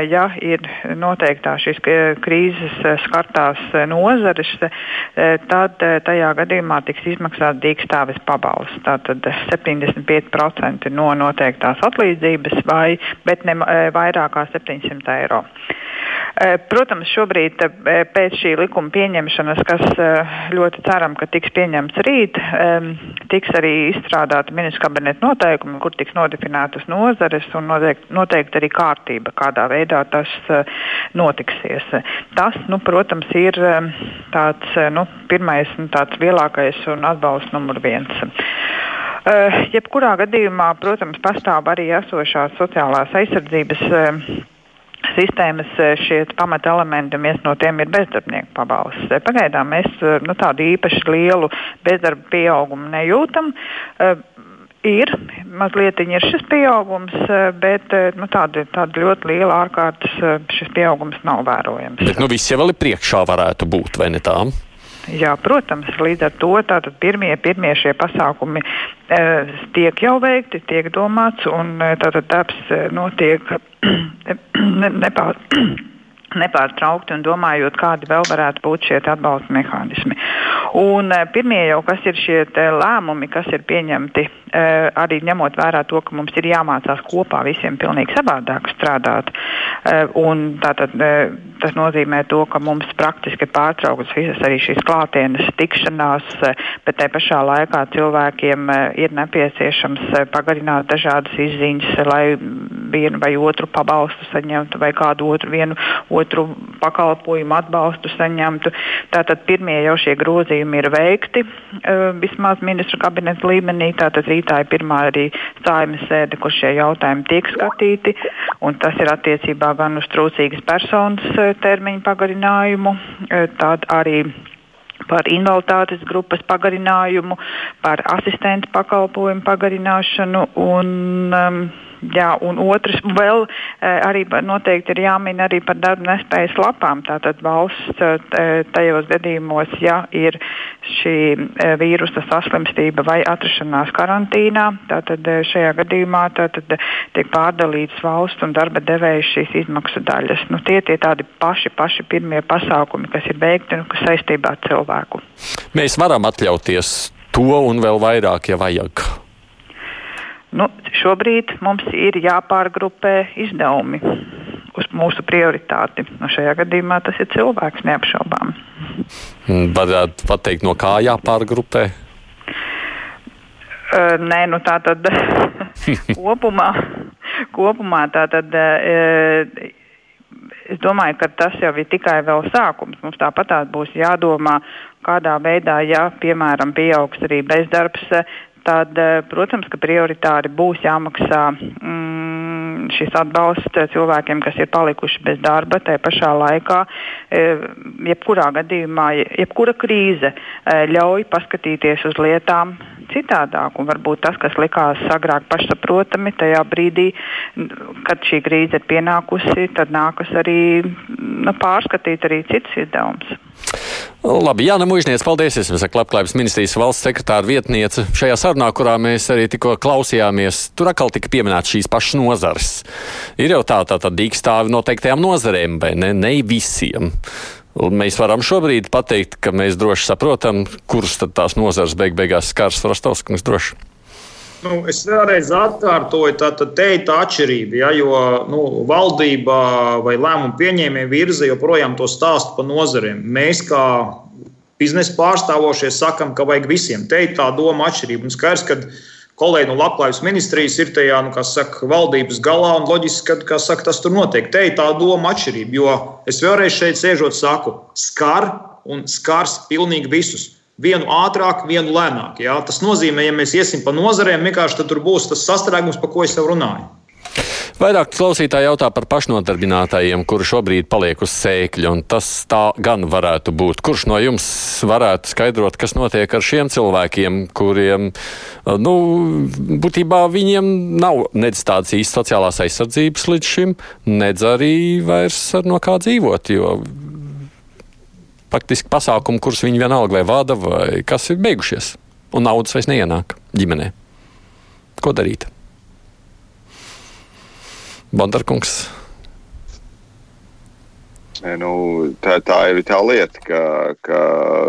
ja ir noteiktā šīs krīzes skartās nozares, tad tajā gadījumā tiks izmaksāts dīkstāves pabalsts. Tātad 75% no noteiktās atlīdzības, vai, bet ne vairāk kā 700 eiro. Protams, šobrīd pēc šī likuma pieņemšanas, kas ļoti ceram, ka tiks pieņemts rīt, tiks arī izstrādāta ministra kabineta noteikumi, kur tiks nodefinētas nozares un noteikti, noteikti arī kārtība, kādā veidā tas notiksies. Tas, nu, protams, ir tāds nu, pirmais, nu, tāds lielākais un atbalsts numur viens. Uh, jebkurā gadījumā, protams, pastāv arī esošās sociālās aizsardzības uh, sistēmas šie pamata elementi, un viens no tiem ir bezdarbnieku pabalsts. Pagaidām mēs nu, tādu īpaši lielu bezdarba pieaugumu nejūtam. Ir mazliet ir šis pieaugums, bet nu, tāda, tāda ļoti liela ārkārtas šis pieaugums nav vērojams. Bet nu, viss jau ir priekšā varētu būt, vai ne tā? Jā, protams, līdz ar to tātad pirmie, pirmie šie pasākumi e, tiek jau veikti, tiek domāts, un tātad darbs notiek [CLEARS THROAT] nepār, [CLEARS THROAT] nepārtraukti un domājot, kādi vēl varētu būt šie atbalsta mehānismi. Un, e, pirmie jau, kas ir šie lēmumi, kas ir pieņemti, arī ņemot vērā to, ka mums ir jāmācās kopā visiem pilnīgi savādāk strādāt. E, tātad, e, tas nozīmē to, ka mums praktiski ir pārtrauktas visas arī šīs klātienes tikšanās, bet te pašā laikā cilvēkiem ir nepieciešams pagarināt dažādas izziņas, lai vienu vai otru pabalstu saņemtu vai kādu otru, vienu, otru pakalpojumu atbalstu saņemtu. Tātad pirmie jau šie grozījumi ir veikti vismaz ministru kabineta līmenī. Tātad rītā ir pirmā arī saimas sēde, kur šie jautājumi tiek skatīti. Tas ir attiecībā gan uz trūcīgas personas termiņu pagarinājumu, tad arī par invaliditātes grupas pagarinājumu, par asistentu pakalpojumu pagarināšanu un um, Jā, un otrs vēl eh, arī noteikti ir jāmin arī par darba nespējas lapām. Tātad valsts eh, tajos gadījumos, ja ir šī eh, vīrusa saslimstība vai atrašanās karantīnā, tātad šajā gadījumā tātad tiek pārdalīts valsts un darba devēja šīs izmaksu daļas. Nu, tie ir tādi paši, paši pirmie pasākumi, kas ir veikti un kas saistībā ar cilvēku. Mēs varam atļauties to un vēl vairāk, ja vajag. Nu, šobrīd mums ir jāpārgrupē izdevumi uz mūsu prioritāti. Nu, šajā gadījumā tas ir cilvēks neapšaubām. Varētu pateikt, no kā jāpārgrupē? Uh, nē, nu tā tad [LAUGHS] kopumā, kopumā tā tad. Uh, es domāju, ka tas jau ir tikai vēl sākums. Mums tāpat būs jādomā, kādā veidā, ja, piemēram, pieaugs arī bezdarbs, tad, eh, protams, ka prioritāri būs jāmaksā mm, šis atbalsts cilvēkiem, kas ir palikuši bez darba. Tā pašā laikā, eh, jebkurā gadījumā, jebkura krīze eh, ļauj paskatīties uz lietām citādāk. Un varbūt tas, kas likās agrāk pašsaprotami, tajā brīdī, kad šī krīze ir pienākusi, tad nākas arī nu, pārskatīt arī citus izdevumus. Labi, Jāna Mužniec, paldies. Es esmu Labklājības ministrijas valsts sekretāra vietniece. Šajā sarunā, kurā mēs arī tikko klausījāmies, tur atkal tika pieminēts šīs pašas nozares. Ir jau tā, tā, tā dīkstāvi noteiktajām nozarēm, vai ne? Ne visiem. Mēs varam šobrīd pateikt, ka mēs droši saprotam, kuras tad tās nozares beig beigās skars Rostovskis droši. Nu, es vēlreiz atkārtoju, tā te ir tā atšķirība. Ja, jo nu, valdība vai lēmumu pieņēmēja virza joprojām to stāstu par nozarēm. Mēs, kā biznesa pārstāvošie, sakam, ka vajag visiem. Te ir tā doma atšķirība. Un skaidrs, ka kolēģi no Labklājības ministrijas ir tajā nu, saka, valdības galā un loģiski, ka saka, tas tur notiek. Te ir tā doma atšķirība. Jo es vēlreiz šeit sēžot, saku, skar un skars pilnīgi visus vienu ātrāk, vienu lēnāk. Jā. Tas nozīmē, ja mēs iesim pa nozarēm, vienkārši tur būs tas sastrēgums, par ko es jau runāju. Vairāk klausītāji jautā par pašnodarbinātajiem, kuri šobrīd paliek uz sēkļa, un tas tā gan varētu būt. Kurš no jums varētu skaidrot, kas notiek ar šiem cilvēkiem, kuriem, nu, būtībā viņiem nav nedz tādas īstas sociālās aizsardzības līdz šim, nedz arī vairs ar no kā dzīvot, jo faktiski pasākumi, kurus viņi vienalga vai vada, vai kas ir beigušies, un naudas vairs neienāk ģimenē. Ko darīt? Bondarkungs. Nu, tā, tā ir tā lieta, ka, ka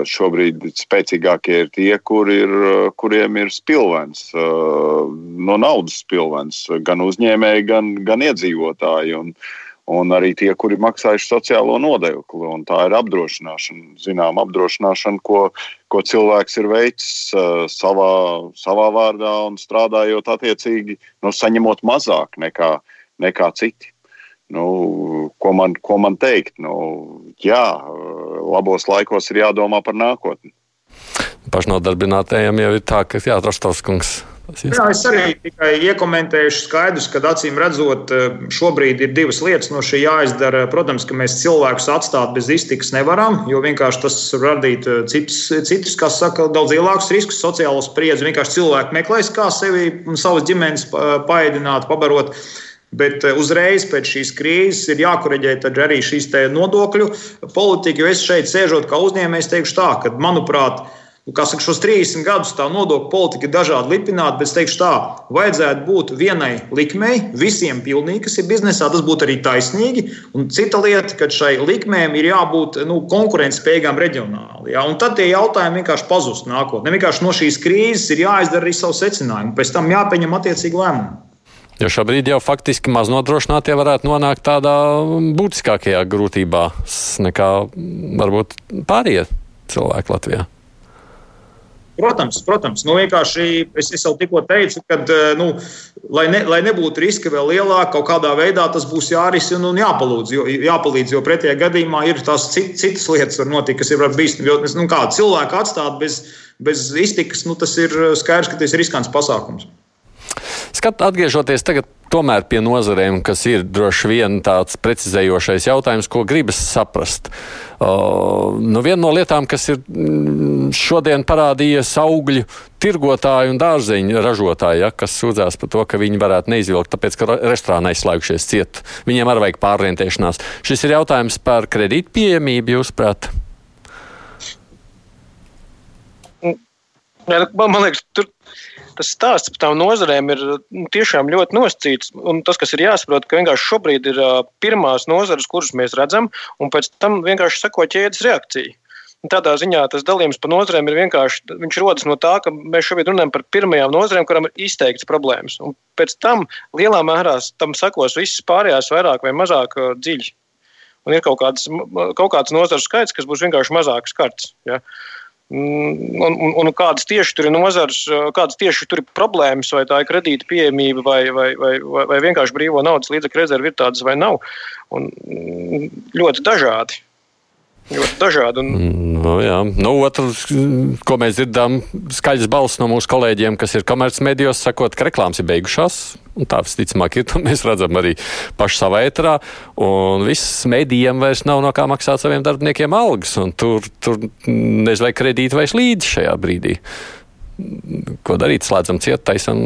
šobrīd spēcīgākie ir tie, kur ir, kuriem ir spilvens, no naudas spilvens, gan uzņēmēji, gan, gan iedzīvotāji. Un, uh, un arī tie, kuri maksājuši sociālo nodokli. Tā ir apdrošināšana, zinām, apdrošināšana, ko, ko cilvēks ir veicis uh, savā, savā vārdā un strādājot attiecīgi, nu, saņemot mazāk nekā, nekā citi. Nu, ko, man, ko man teikt? Nu, jā, labos laikos ir jādomā par nākotni. Pašnodarbinātajiem jau ir tā, ka jāatrastas tas kungs Jā, es arī tikai iekomentēšu skaidrs, ka acīm redzot, eh, šobrīd ir divas lietas no šī jāizdara. Protams, ka mēs cilvēkus atstāt bez iztikas nevaram, jo vienkārši tas radītu eh, citus, citus kā saka, daudz lielākus riskus, sociālo spriedzi. Vienkārši cilvēki meklēs, kā sevi un savas ģimenes paēdināt, pabarot. Bet eh, uzreiz pēc šīs krīzes ir jākoreģē arī šīs nodokļu politika. Jo es šeit sēžot kā uzņēmējs, teikšu tā, ka, manuprāt, Nu, saka, šos 30 gadus tā nodokļu politika ir dažādi lipināta, bet es teikšu tā, vajadzētu būt vienai likmei visiem pilnīgi, kas ir biznesā. Tas būtu arī taisnīgi. Un cita lieta, ka šai likmēm ir jābūt nu, konkurētspējīgām reģionāli. Ja? Un tad tie jautājumi vienkārši pazust nākotnē. Vienkārši no šīs krīzes ir jāizdara arī savu secinājumu, pēc tam jāpieņem attiecīgi lēmumi. Jo šobrīd jau faktiski maznodrošinātie varētu nonākt tādā būtiskākajā grūtībā nekā varbūt pārējie cilvēki Latvijā. Protams, protams. Nu, es, es jau tikko teicu, ka, eh, nu, lai, ne, lai nebūtu riska vēl lielāka, kaut kādā veidā tas būs jārisina un jāpalūdz. Jo, jāpalīdz, jo pretējā gadījumā ir tās cit, citas lietas, notikt, kas ir bīstami. Jo nu, kā cilvēku atstāt bez, bez iztikas, nu, tas ir skaidrs, ka tas ir riskants pasākums. Skat, atgriežoties tagad tomēr pie nozarēm, kas ir droši vien tāds precizējošais jautājums, ko gribas saprast. Uh, nu, viena no lietām, kas ir mm, šodien parādījies augļu tirgotāji un dārzeņu ražotāji, ja, kas sūdzās par to, ka viņi varētu neizvilkt, tāpēc, ka restorāni aizslēgušies ciet. Viņiem arī vajag pārorientēšanās. Šis ir jautājums par kredītu pieejamību, jūsuprāt? Jā, man liekas, tur tas stāsts par tām nozarēm ir nu, tiešām ļoti nosacīts. Tas, kas ir jāsaprot, ka vienkārši šobrīd ir pirmās nozares, kuras mēs redzam, un pēc tam vienkārši seko ķēdes reakcija. Tādā ziņā tas dalījums pa nozarēm ir vienkārši. Viņš rodas no tā, ka mēs šobrīd runājam par pirmajām nozarēm, kurām ir izteikts problēmas. Un pēc tam lielā mērā tam sekos visas pārējās, vairāk vai mazāk dziļi. Un ir kaut kāds, kaut kāds nozaru skaits, kas būs vienkārši mazāk skarts. Ja? Uh, un, un, un kādas tieši tur ir nozars, kādas tieši tur ir problēmas, vai tā ir kredīta pieejamība, vai, vai, vai, vai vienkārši brīvo naudas līdzekļu rezerve ir tādas vai nav. Un mm, ļoti dažādi. Ļoti dažādi. Un... Nu, jā. nu, otrs, ko mēs dzirdam, skaļas balss no mūsu kolēģiem, kas ir komercmedijos, sakot, ka reklāmas ir beigušās. Tā visticamāk ir, [LAUGHS] to mēs redzam arī paši savā ētrā. Un viss medijiem vairs nav no kā maksāt saviem darbiniekiem algas. Tur, tur nezinu, vai kredīti vairs līdzi šajā brīdī. Ko darīt? Slēdzam ciet, taisam,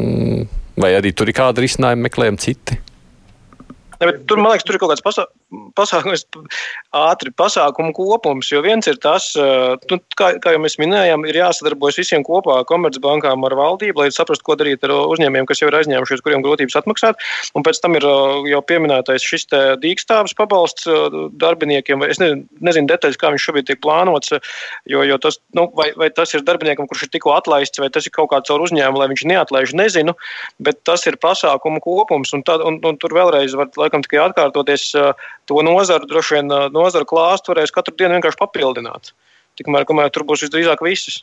vai arī tur ir kādi risinājumi, meklējam citi. Ne, tur, man liekas, tur ir kaut kāds pasā, pasākums, ātri pasākumu kopums. Jo viens ir tas, nu, kā, kā jau mēs minējām, ir jāsadarbojas visiem kopā, komercbankām ar valdību, lai saprastu, ko darīt ar uzņēmējiem, kas jau ir aizņēmušies, kuriem grūtības atmaksāt. Un pēc tam ir jau pieminētais šis dīkstāvis pabalsts darbiniekiem. Es nezinu, nezinu detaļas, kā viņš šobrīd tiek plānots, jo, jo tas, nu, vai, vai tas ir darbiniekam, kurš ir tikko atlaists, vai tas ir kaut kāds caur uzņēmumu, lai viņš neatlaiž, nezinu, bet tas ir pasākumu kopums. Un, tad, un, un tur vēlreiz var laikam tikai atkārtoties, to nozaru, droši vien nozaru klāstu varēs katru dienu vienkārši papildināt. Tikmēr, kamēr tur būs visdrīzāk visas.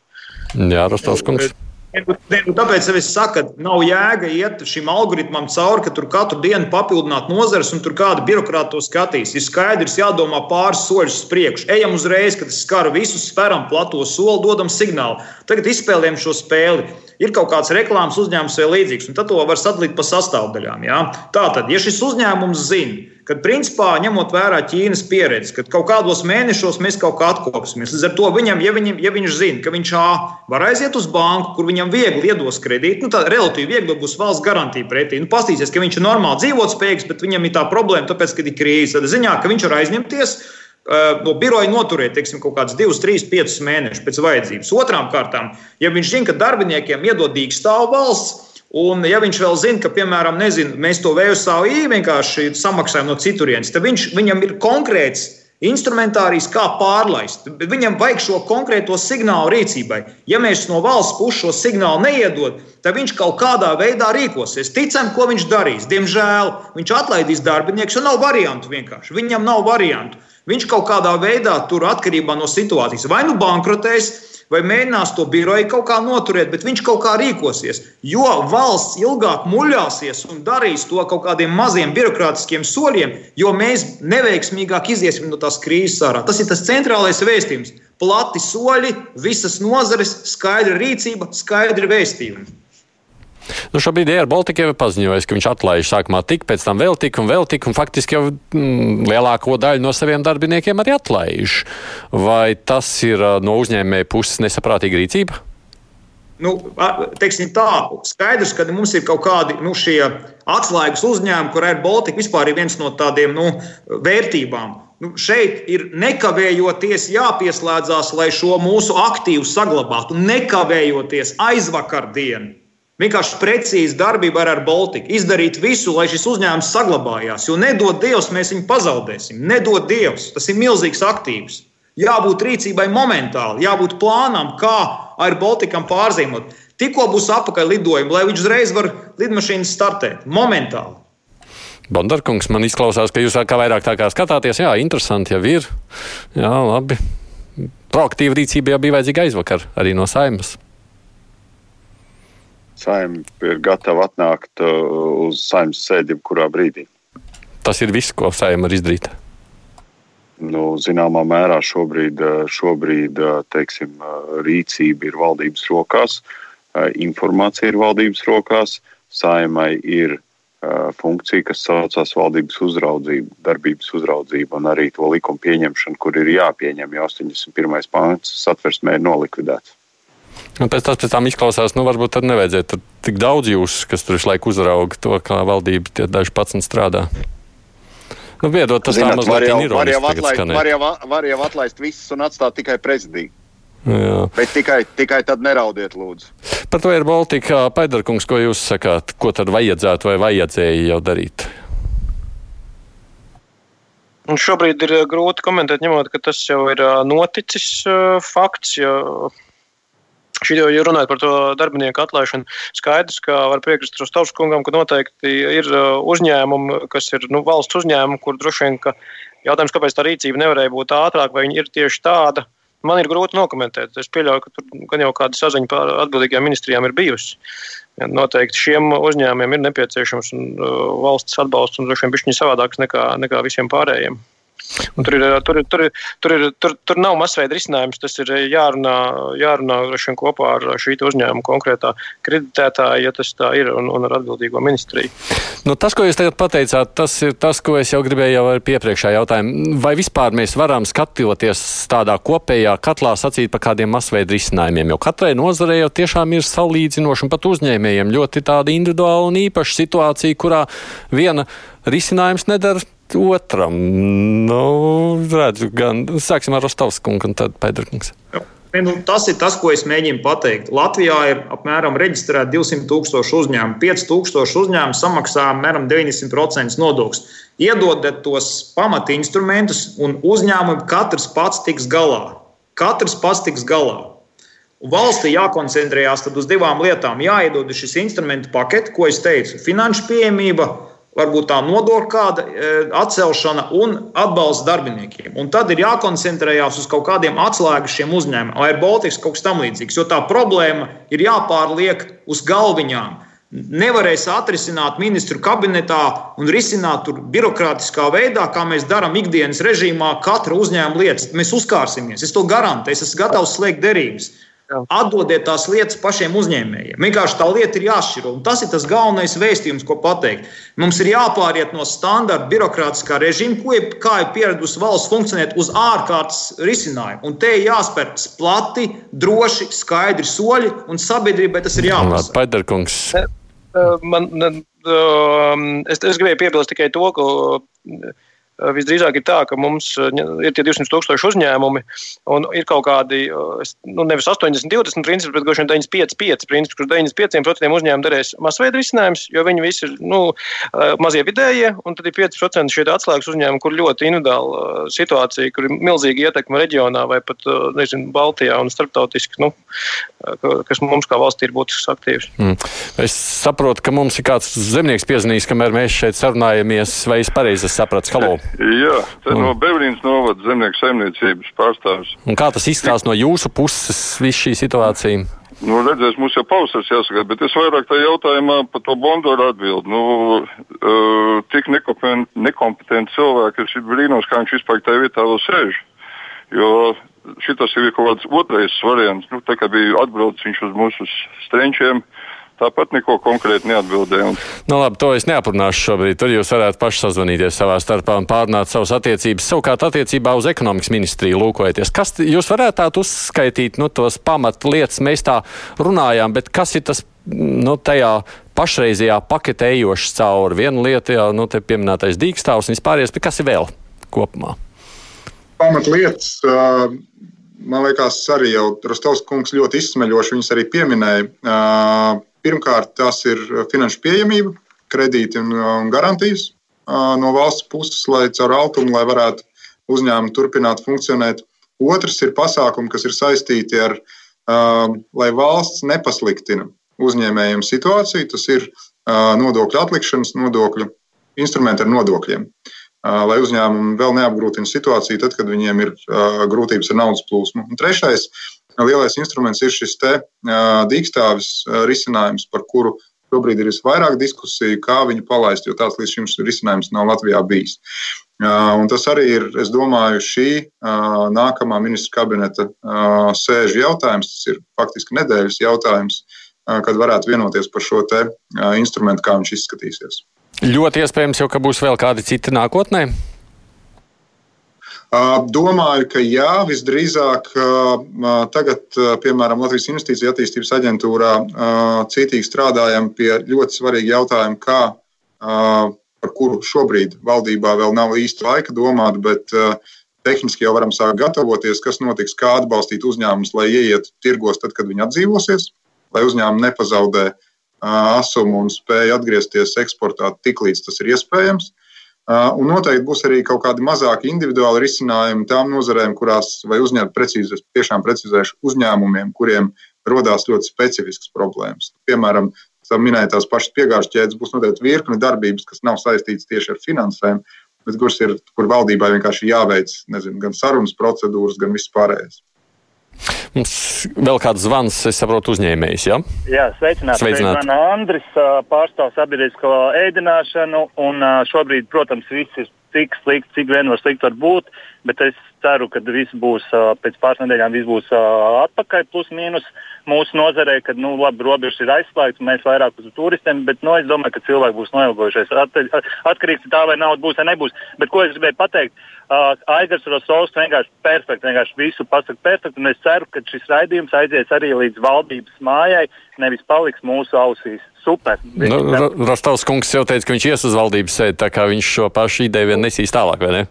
Jā, Rostovs kungs. Tāpēc es saku, ka nav jēga iet šim algoritmam cauri, ka tur katru dienu papildināt nozares un tur kāda birokrāta to skatīs. Ir skaidrs, jādomā pāris soļus uz priekšu. Ejam uzreiz, kad es skaru visus, speram plato soli, dodam signālu. Tagad izspēlējam šo spēli. Ir kaut kāds reklāmas uzņēmums vai līdzīgs, un tad to var sadalīt pa sastāvdaļām. Ja? Tātad, ja šis uzņēmums zina, Kad, principā, ņemot vērā Ķīnas pieredzi, kad kaut kādos mēnešos mēs kaut kā atkopsimies, līdz ar to viņam, ja, viņam, ja viņš zina, ka viņš A var aiziet uz banku, kur viņam viegli iedos kredītu, nu, tad relatīvi viegli būs valsts garantija pretī. Nu, Pastīsies, ka viņš ir normāli dzīvotspējīgs, bet viņam ir tā problēma, tāpēc, ka ir krīze. Tad ziņā, ka viņš var aizņemties no biroja noturēt teiksim, kaut kādus 2, 3, 5 mēnešus pēc vajadzības. Otrām kārtām, ja viņš zina, ka darbiniekiem iedod dīkstāvu valsts, Un, ja viņš vēl zina, ka, piemēram, nezinu, mēs to VSAI vienkārši samaksājam no citurienes, tad viņš, viņam ir konkrēts instrumentārijs, kā pārlaist. Viņam vajag šo konkrēto signālu rīcībai. Ja mēs no valsts puses šo signālu neiedod, tad viņš kaut kādā veidā rīkosies. Ticam, ko viņš darīs. Diemžēl viņš atlaidīs darbiniekus, jo nav variantu vienkārši. Viņam nav variantu. Viņš kaut kādā veidā tur atkarībā no situācijas vai nu bankrotēs, vai mēģinās to biroju kaut kā noturēt, bet viņš kaut kā rīkosies. Jo valsts ilgāk muļāsies un darīs to kaut kādiem maziem birokrātiskiem soļiem, jo mēs neveiksmīgāk iziesim no tās krīzes ārā. Tas ir tas centrālais vēstījums. Plati soļi, visas nozares, skaidra rīcība, skaidri vēstījumi. Nu, šobrīd Air Baltica jau ir paziņojis, ka viņš atlaiž sākumā tik, pēc tam vēl tik un vēl tik, un faktiski jau mm, lielāko daļu no saviem darbiniekiem arī atlaiž. Vai tas ir no uzņēmēja puses nesaprātīga rīcība? Nu, teiksim tā, skaidrs, ka mums ir kaut kādi nu, atslēgas uzņēmumi, kur Air Baltica vispār ir viens no tādiem nu, vērtībām. Nu, šeit ir nekavējoties jāpieslēdzās, lai šo mūsu aktīvu saglabātu. Nekavējoties aizvakardien Vienkārši precīzi darbība ar, Baltiku. Izdarīt visu, lai šis uzņēmums saglabājās. Jo nedod Dievs, mēs viņu pazaudēsim. Nedod Dievs, tas ir milzīgs aktīvs. Jābūt rīcībai momentāli, jābūt plānam, kā ar Baltikam pārzīmot. Tikko būs apakaļ lidojumi, lai viņš uzreiz var lidmašīnas startēt momentāli. Bondarkungs, man izklausās, ka jūs kā vairāk tā kā skatāties. Jā, interesanti jau ir. Jā, labi. Proaktīva rīcība jau bija vajadzīga aizvakar arī no saimas saimta ir gatava atnākt uh, uz saimnes sēdi jebkurā brīdī. Tas ir viss, ko saimta var izdarīt. Nu, zināmā mērā šobrīd, uh, šobrīd uh, teiksim, rīcība ir valdības rokās, informācija ir valdības rokās, saimai ir funkcija, kas saucās valdības uzraudzība, darbības uzraudzība un arī to likumu pieņemšana, kur ir jāpieņem, jo 81. pāns satversmē ir nolikvidēts. Un pēc, tas, pēc tam izklausās, nu, varbūt tad nevajadzētu tik daudz jūs, kas tur laiku uzrauga to, kā valdība tie daži pats strādā. Nu, biedot, tas Zināt, tā mazliet ir. Var jau, atlaist, var, jau, var jau atlaist visus un atstāt tikai prezidiju. Jā. Bet tikai, tikai tad neraudiet, lūdzu. Par to ir Baltika. Paidarkungs, ko jūs sakāt? Ko tad vajadzētu vai vajadzēja jau darīt? Un šobrīd ir grūti komentēt, ņemot, ka tas jau ir noticis fakts. Jo Šī jau runājot par to darbinieku atlaišanu, skaidrs, ka var piekrist Rostovs kungam, ka noteikti ir uh, uzņēmumi, kas ir nu, valsts uzņēmumi, kur droši vien, ka jautājums, kāpēc tā rīcība nevarēja būt ātrāka, vai viņi ir tieši tāda, man ir grūti nokomentēt. Es pieļauju, ka tur gan jau kāda saziņa par atbildīgajām ministrijām ir bijusi. Noteikti šiem uzņēmumiem ir nepieciešams un, uh, valsts atbalsts un droši vien bišķiņi savādāks nekā, nekā visiem pārējiem. Un tur, ir, tur, tur, tur, ir, tur, tur nav masveida risinājums. Tas ir jārunā, jārunā kopā ar šī uzņēmuma konkrētā kreditētāja, ja tas tā ir, un, un ar atbildīgo ministriju. Nu, tas, ko jūs tagad pateicāt, tas ir tas, ko es jau gribēju jau ar piepriekšējā jautājumu. Vai vispār mēs varam skatoties tādā kopējā katlā sacīt par kādiem masveida risinājumiem? Jo katrai nozarei jau tiešām ir salīdzinoši un pat uzņēmējiem ļoti tāda individuāla un īpaša situācija, kurā viena risinājums nedara otram. Nu, redzu, gan sāksim ar Rostovskungu un tad Pēterkungs. Nu, tas ir tas, ko es mēģinu pateikt. Latvijā ir apmēram reģistrēta 200 tūkstoši uzņēmumu. 5000 uzņēmumu samaksā apmēram 90% nodokļus. Iedodiet tos pamatinstrumentus, un uzņēmumi katrs pats tiks galā. Katrs pats tiks galā. Valstī jākoncentrējas uz divām lietām. Jāiedod šis instrumentu pakete, ko es teicu, finanšu pieejamība varbūt tā nodokļa kāda e, atcelšana un atbalsts darbiniekiem. Un tad ir jākoncentrējas uz kaut kādiem atslēgas šiem uzņēmumiem, vai ir Baltics kaut kas tamlīdzīgs, jo tā problēma ir jāpārliek uz galviņām. Nevarēs atrisināt ministru kabinetā un risināt tur birokrātiskā veidā, kā mēs darām ikdienas režīmā, katra uzņēmuma lietas. Mēs uzkārsimies. Es to garantēju. Es esmu gatavs slēgt derības. Atdodiet tās lietas pašiem uzņēmējiem. Vienkārši tā lieta ir jāšķiro. Un tas ir tas galvenais vēstījums, ko pateikt. Mums ir jāpāriet no standarta birokrātiskā režīma, ko ir, kā ir pieradusi valsts funkcionēt, uz ārkārtas risinājumu. Un te ir jāspēr plati, droši, skaidri soļi, un sabiedrībai tas ir jāpasaka. Paidarkungs. Man, es, es gribēju piebilst tikai to, ka visdrīzāk ir tā, ka mums eh, ir tie 200 tūkstoši uzņēmumi un ir kaut kādi, eh, nu, nevis 80, 20 principi, bet gluži 95, 5 principi, kur 95% uzņēmumu derēs masveida risinājums, jo viņi visi ir nu, mazie vidējie, un tad ir 5% šie atslēgas uzņēmumi, kur ļoti individuāla situācija, kur ir milzīga ietekme reģionā vai pat, nezinu, Baltijā un starptautiski, nu, kas mums kā valstī ir būtisks aktīvs. Mm. Es saprotu, ka mums ir kāds zemnieks piezvanījis, kamēr mēs šeit sarunājamies, vai es pareizi sapratu, halo. Jā, te no Bevrīnas novada zemnieku saimniecības pārstāvis. Un kā tas izskatās no jūsu puses, viss šī situācija? Nu, redzēs, mums jau pausars jāsaka, bet es vairāk tajā jautājumā par to bondoru atbildu. Nu, uh, tik nekompetenti cilvēki, es brīnos, kā viņš vispār tajā vietā vēl sēž. Jo šis ir kaut kāds otrais variants. Nu, tā kā bija atbraucis viņš uz mūsu strenčiem, uh, Tāpat neko konkrēti neatbildēja. Un... Nu, labi, to es neaprunāšu šobrīd. Tur jūs varētu paši sazvanīties savā starpā un pārnāt savas attiecības. Savukārt, attiecībā uz ekonomikas ministriju lūkojoties, kas jūs varētu tādu uzskaitīt, nu, tos pamatlietas mēs tā runājām, bet kas ir tas, nu, tajā pašreizajā paketē ejošs cauri? Viena lieta jau, nu, te pieminētais dīkstāvs un vispārējais, bet kas ir vēl kopumā? Pamatlietas. Uh man liekas, arī jau Rostovs kungs ļoti izsmeļoši viņas arī pieminēja. Pirmkārt, tas ir finanšu pieejamība, kredīti un, un garantijas no valsts puses, lai caur altumu, lai varētu uzņēmumi turpināt funkcionēt. Otrs ir pasākumi, kas ir saistīti ar, lai valsts nepasliktina uzņēmējiem situāciju. Tas ir nodokļu atlikšanas, nodokļu instrumenti ar nodokļiem. Lai uzņēmumi vēl neapgrūtina situāciju, tad, kad viņiem ir grūtības ar naudas plūsmu. Un trešais lielais instruments ir šis te dīkstāvis risinājums, par kuru šobrīd ir visvairāk diskusiju, kā viņu palaist, jo tāds līdz šim risinājums nav Latvijā bijis. Un tas arī ir, es domāju, šī nākamā ministra kabineta sēžu jautājums. Tas ir faktiski nedēļas jautājums, kad varētu vienoties par šo instrumentu, kā viņš izskatīsies. Ļoti iespējams, jau, ka būs vēl kādi citi nākotnē. Domāju, ka jā, visdrīzāk tagad, piemēram, Latvijas Investīcija attīstības aģentūrā cītīgi strādājam pie ļoti svarīga jautājuma, kā, par kuru šobrīd valdībā vēl nav īsti laika domāt, bet tehniski jau varam sākt gatavoties, kas notiks, kā atbalstīt uzņēmumus, lai ieiet tirgos tad, kad viņi atdzīvosies, lai uzņēmumi nepazaudē asumu un spēju atgriezties eksportā tik līdz tas ir iespējams. Un noteikti būs arī kaut kādi mazāki individuāli risinājumi tām nozarēm, kurās vai uzņēmumi precīzi, tiešām precizēšu uzņēmumiem, kuriem rodās ļoti specifiskas problēmas. Piemēram, minēja tās pašas piegāžu ķēdes, būs noteikti virkni darbības, kas nav saistītas tieši ar finansēm, bet kuras ir, kur valdībai vienkārši jāveic nezinu, gan sarunas procedūras, gan viss pārējais. Mums vēl kāds zvans, es saprotu, uzņēmējs. Ja? Jā, sveicināti. sveicināti. Man Andris pārstāv sabiedrisko ēdināšanu, un šobrīd, protams, viss ir cik slikti, cik vien var slikti var būt, bet es ceru, ka viss būs pēc pāris nedēļām viss būs atpakaļ, plus mīnus mūsu nozarē, kad nu, labi, robežas ir aizslēgtas, mēs vairāk uz turistiem, bet nu, es domāju, ka cilvēki būs noilgojušies. At, atkarīgs no tā, vai nauda būs vai nebūs. Bet ko es gribēju pateikt? Uh, Aigars Rosovs vienkārši perfekti, vienkārši visu pasaka perfekti, un es ceru, ka šis raidījums aizies arī līdz valdības mājai, nevis paliks mūsu ausīs. Super. Nu, Rostovs kungs jau teica, ka viņš ies uz valdības sēdi, tā kā viņš šo pašu ideju vien nesīs tālāk, vai ne?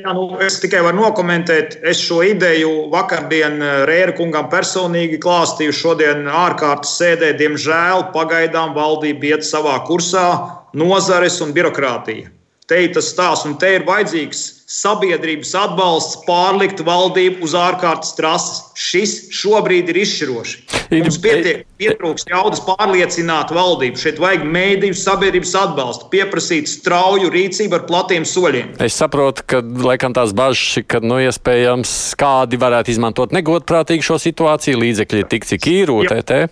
Jā, nu, es tikai varu nokomentēt. Es šo ideju vakardien eh, Rēra kungam personīgi klāstīju. Šodien ārkārtas sēdē, diemžēl, pagaidām valdība iet savā kursā, nozares un birokrātija. Te ir tas stāsts, un te ir vajadzīgs sabiedrības atbalsts pārlikt valdību uz ārkārtas trases. Šis šobrīd ir izšķiroši. Mums pietiek, pietrūkst jaudas pārliecināt valdību. Šeit vajag mēdīju sabiedrības atbalstu, pieprasīt strauju rīcību ar platiem soļiem. Es saprotu, ka laikam tās bažas ka nu, iespējams kādi varētu izmantot negodprātīgi šo situāciju, līdzekļi tik, cik. Jā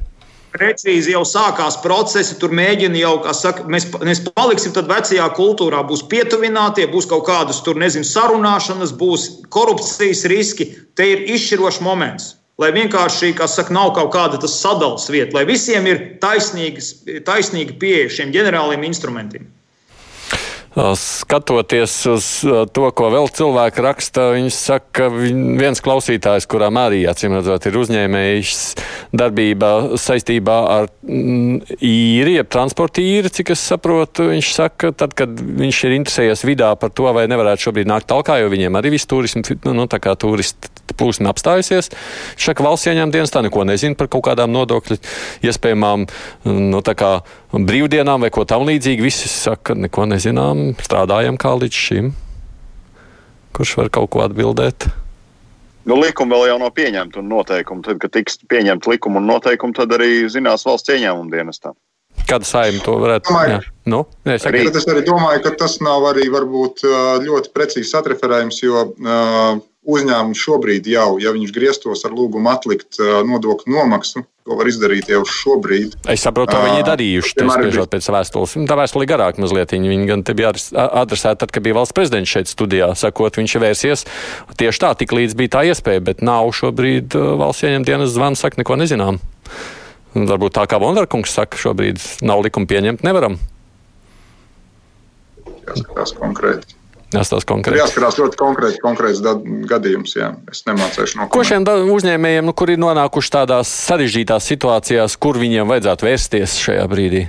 precīzi jau sākās procesi. Tur mēģina jau, kā saka, mēs, mēs paliksim tad vecajā kultūrā, būs pietuvinātie, būs kaut kādas tur, nezinu, sarunāšanas, būs korupcijas riski. Te ir izšķirošs moments. Lai vienkārši, kā saka, nav kaut kāda sadalījuma vieta, lai visiem ir taisnīga pieeja šiem ģenerāliem instrumentiem. Skatoties uz to, ko vēl cilvēki raksta, viņš saka, ka viens klausītājs, kurām arī acīm redzot, ir uzņēmējs darbība saistībā ar mm, īri, jeb transporta īri, cik es saprotu, viņš saka, tad, kad viņš ir interesējies vidā par to, vai nevarētu šobrīd nākt talkā, jo viņiem arī viss turismu, nu, tā kā turisti plūsma apstājusies. Šaka valsts ieņēmuma dienas tā neko nezina par kaut kādām nodokļu iespējamām nu, brīvdienām vai ko tam līdzīgi. Visi saka, neko nezinām, strādājam kā līdz šim. Kurš var kaut ko atbildēt? Nu, likumi vēl jau nav pieņemti un noteikumi. Tad, kad tiks pieņemti likumi un noteikumi, tad arī zinās valsts ieņēmuma dienestā. Kāda saima to varētu būt? Nu, es, arī... es arī domāju, ka tas nav arī varbūt ļoti precīzi atreferējums, jo uh, uzņēmums šobrīd jau, ja viņš grieztos ar lūgumu atlikt nodokļu nomaksu, to var izdarīt jau šobrīd. Es saprotu, ka viņi ir darījuši to spriežot pēc vēstules. Tā vēstule ir garāka mazliet. Viņa gan te bija adresēta tad, kad bija valsts prezidents šeit studijā, sakot, viņš vērsies tieši tā, tik līdz bija tā iespēja, bet nav šobrīd valsts ieņem dienas zvanu, saka, neko nezinām. Varbūt tā kā Vondarkungs saka, šobrīd nav likuma pieņemt, nevaram. Jāskatās konkrēti. Jāstāsta konkrēti. Jāskatās ļoti konkrēti, konkrēts gadījums. Jā. Es nemācīšu no ko šiem uzņēmējiem, nu, kuri ir nonākuši tādās sarežģītās situācijās, kur viņiem vajadzētu vērsties šajā brīdī.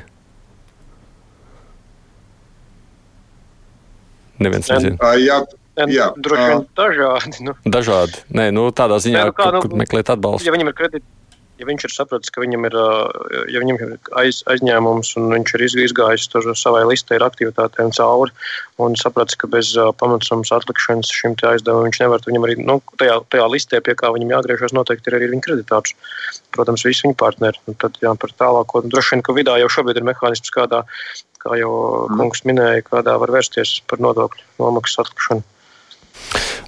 Neviens nezina. Jā, Jā, droši vien dažādi. Nu. Dažādi. Nē, nu, tādā ziņā, Nē, nu kā, nu, kur, kur meklēt atbalstu. Ja viņam ir kredīti ja viņš ir sapratis, ka viņam ir, ja viņam ir aiz, aizņēmums un viņš ir izgājis tur savai listē ar aktivitātēm cauri un sapratis, ka bez pamatsummas atlikšanas šim aizdevumam viņš nevar, viņam arī nu, tajā, tajā listē, pie kā viņam jāgriežas, noteikti ir arī viņa kreditārs. Protams, visi viņa partneri. Un tad jā, par tālāko. Droši vien, ka vidā jau šobrīd ir mehānisms, kādā, kā jau kungs minēja, kādā var vērsties par nodokļu nomaksas atlikšanu.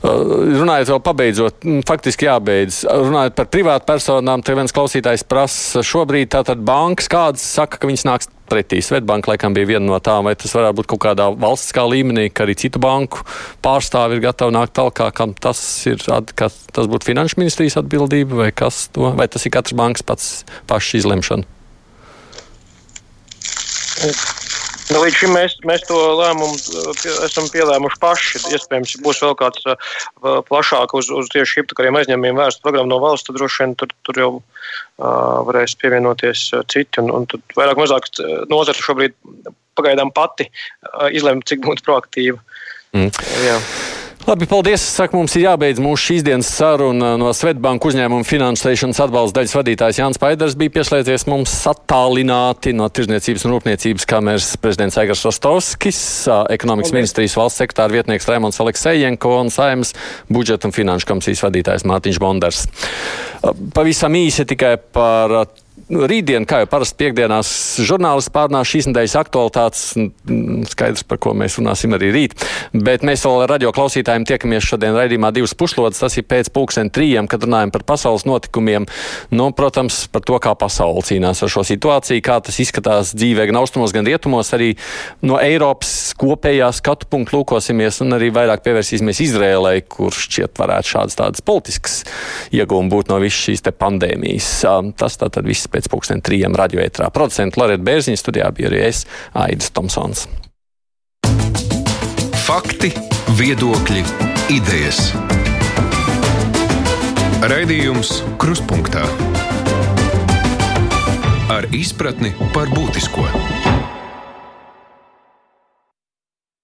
Runājot vēl pabeidzot, faktiski jābeidz. Runājot par privātu personām, te viens klausītājs prasa šobrīd tātad bankas, kādas saka, ka viņas nāks pretī. Svetbanka laikam bija viena no tām, vai tas varētu būt kaut kādā valstiskā līmenī, ka arī citu banku pārstāvi ir gatavi nākt tālāk, kam tas ir, ka tas būtu finanšu ministrijas atbildība, vai kas to, vai tas ir katrs bankas pats pašs izlemšana? Nu, līdz šim mēs, mēs to lēmumu uh, esam pielēmuši paši. Iespējams, būs vēl kāds uh, plašāk uz, uz tieši hipotekāriem aizņēmumiem vērsta programma no valsts, tad droši vien tur, tur jau uh, varēs pievienoties uh, citi. Un, un tad vairāk mazāk nozara šobrīd pagaidām pati uh, izlemj, cik būtu proaktīva. Mm. Jā. Labi, paldies. Saka, mums ir jābeidz mūsu šīs dienas saruna. No Svetbanka uzņēmuma finansēšanas atbalsta daļas vadītājs Jānis Paidars bija pieslēdzies mums attālināti no Tirzniecības un Rūpniecības kameras prezidents Aigars Rostovskis, ekonomikas paldies. ministrijas valsts sektāra vietnieks Raimons Aleksejenko un Saimas budžeta un finanšu komisijas vadītājs Mārtiņš Bonders. Pavisam īsi tikai par rītdien, kā jau parasti piekdienās, žurnālisti pārnās šīs nedēļas aktualitātes. Skaidrs, par ko mēs runāsim arī rīt. Bet mēs vēl radio klausītājiem tiekamies šodien raidījumā divas pušlodes. Tas ir pēc pulksten trījiem, kad runājam par pasaules notikumiem. Nu, protams, par to, kā pasaule cīnās ar šo situāciju, kā tas izskatās dzīvē gan austrumos, gan rietumos. Arī no Eiropas kopējā skatu punktu lūkosimies un arī vairāk pievērsīsimies Izrēlai, kur šķiet varētu šādas tādas politiskas iegūmi būt no visas šīs pandēmijas. Tas tātad viss pēc pusdien trījiem radioētrā. Producents Loreta Bērziņa studijā bija arī es, Aidis Tomsons. Fakti, viedokļi, idejas. Raidījums Kruspunktā ar izpratni par būtisko.